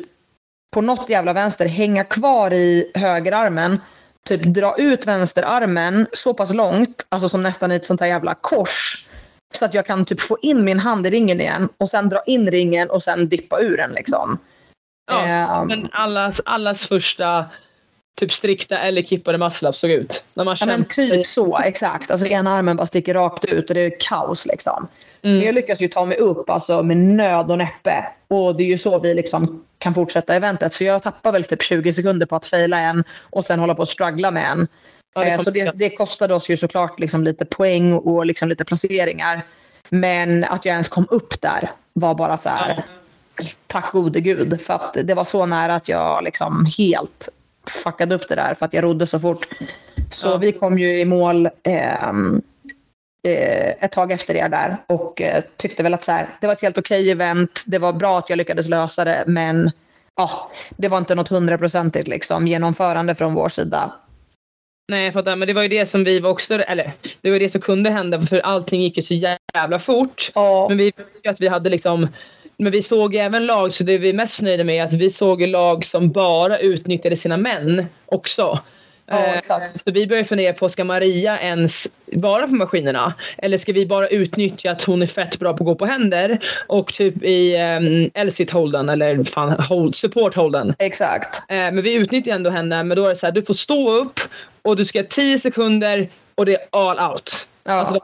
på något jävla vänster hänga kvar i högerarmen. Typ dra ut vänsterarmen så pass långt, alltså som nästan i ett sånt här jävla kors. Så att jag kan typ få in min hand i ringen igen och sen dra in ringen och sen dippa ur den liksom. Ja, Ehm. men allas, allas första typ strikta eller kippade muscle såg ut. När man Ja, men typ så, exakt. Alltså ena armen bara sticker rakt ut och det är kaos liksom. Mm. Men jag lyckas ju ta mig upp alltså, med nöd och näppe. Och det är ju så vi liksom kan fortsätta eventet. Så jag tappar väl typ 20 sekunder på att faila en och sen hålla på att struggla med en. Ja, det Eh, så det, det kostade oss ju såklart liksom lite poäng och liksom lite placeringar. Men att jag ens kom upp där var bara så här, tack gode gud. För att det var så nära att jag liksom helt fuckade upp det där för att jag rodde så fort. Så Ja. vi kom ju i mål eh, ett tag efter er där och eh, tyckte väl att så här, det var ett helt okej event. Det var bra att jag lyckades lösa det men ja, det var inte något hundraprocentigt liksom, genomförande från vår sida. Nej jag fattar, men det var ju det som vi var också, eller det var det som kunde hända för allting gick ju så jävla fort. Ja, Men vi att vi hade liksom men vi såg även lag, så det vi är mest nöjda med är att vi såg ju lag som bara utnyttjade sina män också. Ja, Eh, exakt. Så vi började fundera på, ska Maria ens vara på maskinerna? Eller ska vi bara utnyttja att hon är fett bra på att gå på händer och typ i um, Elsit holden eller fan, hold, support holden. exakt. Eh, men vi utnyttjar ändå henne, men då är det så här, du får stå upp och du ska ha 10 sekunder och det är all out. Ja. Alltså,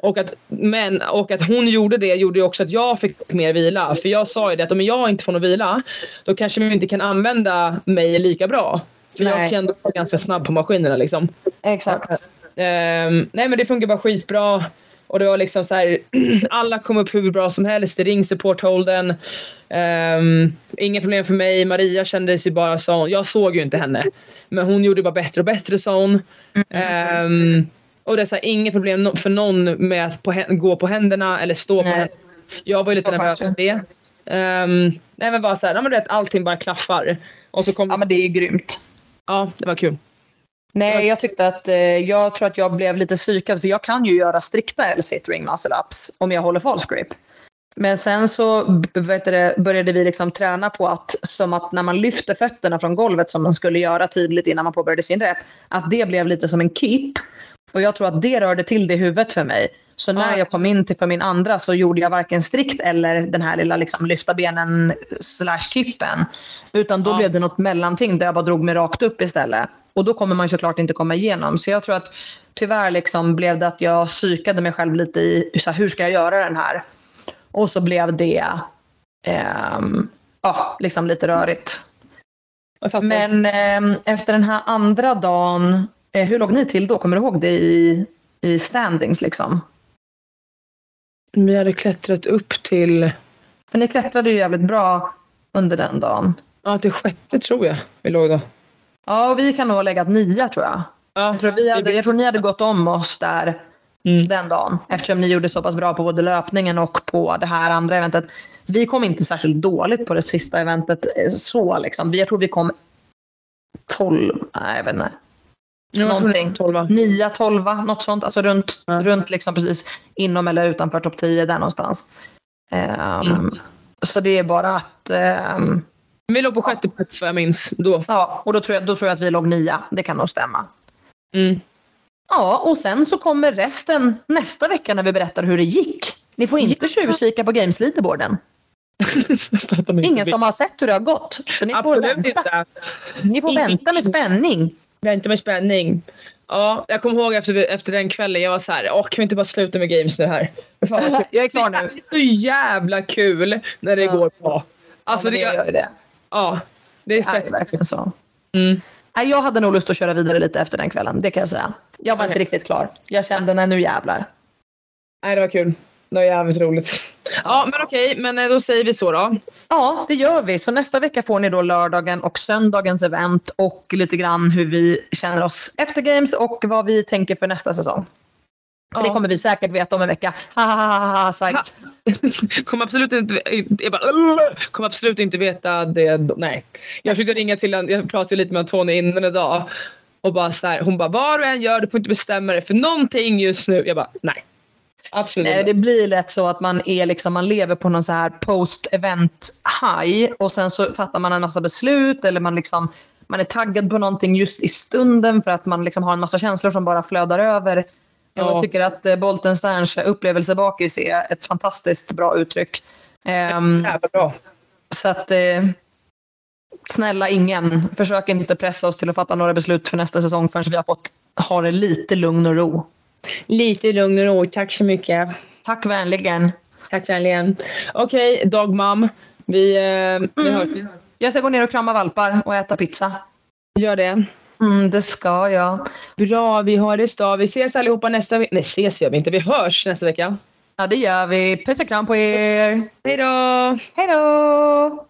och, att, men, och att hon gjorde det gjorde ju också att jag fick mer vila. För jag sa ju det att om jag inte får någon vila, då kanske vi inte kan använda mig lika bra. För jag Nej. kan ändå vara ganska snabb på maskinerna liksom. Exakt. Ehm, nej men det funkar bara skitbra. Och det var liksom så här, alla kom upp hur bra som helst i ringsupport-holden. Um, inga problem för mig. Maria kändes ju bara som, jag såg ju inte henne. Men hon gjorde bara bättre och bättre sa hon. Ehm, och det är så här, inga problem för någon med att på, gå på händerna eller stå på Nej. händerna. Jag var ju lite Så nervös för det. Ehm, nej men bara så här, ja, men du vet, allting bara klaffar. Och så kom Ja, men det är grymt. Ja, det var kul. Nej, jag tyckte att eh, jag tror att jag blev lite psykad för jag kan ju göra strikta L-sit ring muscle ups om jag håller false grip. Men sen så b- vet du, det, började vi liksom träna på att som att när man lyfter fötterna från golvet som man skulle göra tydligt innan man påbörjade sin rep, att det blev lite som en keep. Och jag tror att det rörde till det i huvudet för mig. Så när Ja. jag kom in till för min andra så gjorde jag varken strikt eller den här lilla liksom lyfta benen slash kippen. Utan då Ja. blev det något mellanting där jag bara drog mig rakt upp istället. Och då kommer man såklart inte komma igenom. Så jag tror att tyvärr liksom blev det att jag psykade mig själv lite i så här, hur ska jag göra den här? Och så blev det ehm, ja, liksom lite rörigt. Men ehm, efter den här andra dagen, eh, hur låg ni till då? Kommer du ihåg det i, i standings? Liksom? Vi hade klättrat upp till, För ni klättrade ju jävligt bra under den dagen. ja, till sjätte tror jag vi låg då. Ja, och vi kan nog ha legat nia tror jag. Ja, Jag tror, vi hade, jag tror ni hade gått om oss där Mm. den dagen. Eftersom ni gjorde så pass bra på både löpningen och på det här andra eventet. Vi kom inte särskilt dåligt på det sista eventet. eh, så liksom. Vi- Jag tror vi kom 12, nej jag vet inte. Någonting. det var Tolva. 9, 12, något sånt. Alltså runt, Ja. runt liksom precis inom eller utanför topp 10 där någonstans. Ehm, Mm. Så det är bara att... ehm, Vi låg på sjätte plats vad jag minns då. ja, och då tror, jag, då tror jag att vi låg nia. Det kan nog stämma. Mm. Ja, och sen så kommer resten nästa vecka när vi berättar hur det gick. Ni får inte tjuvkika på Games Leaderboarden. Ingen som har sett hur det har gått. Så ni får, Absolut vänta. inte. Ni får vänta med spänning. Vänta med spänning. Ja, jag kommer ihåg efter, efter den kvällen, jag var så här, åh kan vi inte bara sluta med games nu här? Fan. Jag är klar nu. Det är så jävla kul när det Ja. går bra. Alltså ja, det det, gör det. ja, det är Det är verkligen så. Mm. Jag hade nog lust att köra vidare lite efter den kvällen. Det kan jag säga. Jag var Okej. inte riktigt klar. Jag kände, nej nu jävlar. Nej, det var kul. Det var jävligt roligt. Ja, men okej, men eh, då säger vi så då. Ja, det gör vi. Så nästa vecka får ni då lördagen och söndagens event och lite grann hur vi känner oss efter Games och vad vi tänker för nästa säsong. För det Ja. kommer vi säkert veta om en vecka. Ha, ha, absolut inte, jag bara, kommer absolut inte veta det. Nej. Jag försökte ringa till en, jag pratade lite med Antonija innan idag. Och bara så här, hon bara, vad du än gör, du får inte bestämma dig för någonting just nu. Jag bara, nej. Absolut Nej, inte. det blir lätt så att man, är liksom, man lever på någon så här post-event high och sen så fattar man en massa beslut eller man, liksom, man är taggad på någonting just i stunden för att man liksom har en massa känslor som bara flödar över. Jag Ja. tycker att eh, Boltensterns upplevelsebakis är ett fantastiskt bra uttryck. Ehm, Jävla bra. så att, eh, snälla ingen. Försök inte pressa oss till att fatta några beslut för nästa säsong förrän vi har fått ha det lite lugn och ro. Lite lugn och ro. Tack så mycket. Tack vänligen. Tack vänligen. Okej, okay, dogmam. Vi, eh, vi Mm. hörs. Jag ska gå ner och krama valpar och äta pizza. Gör det. Mm, det ska jag. Bra, vi hörs då. Vi ses allihopa nästa vecka. Nej, ses gör vi inte. Vi hörs nästa vecka. Ja, det gör vi. Puss och kram på er. Hej då! Hej då!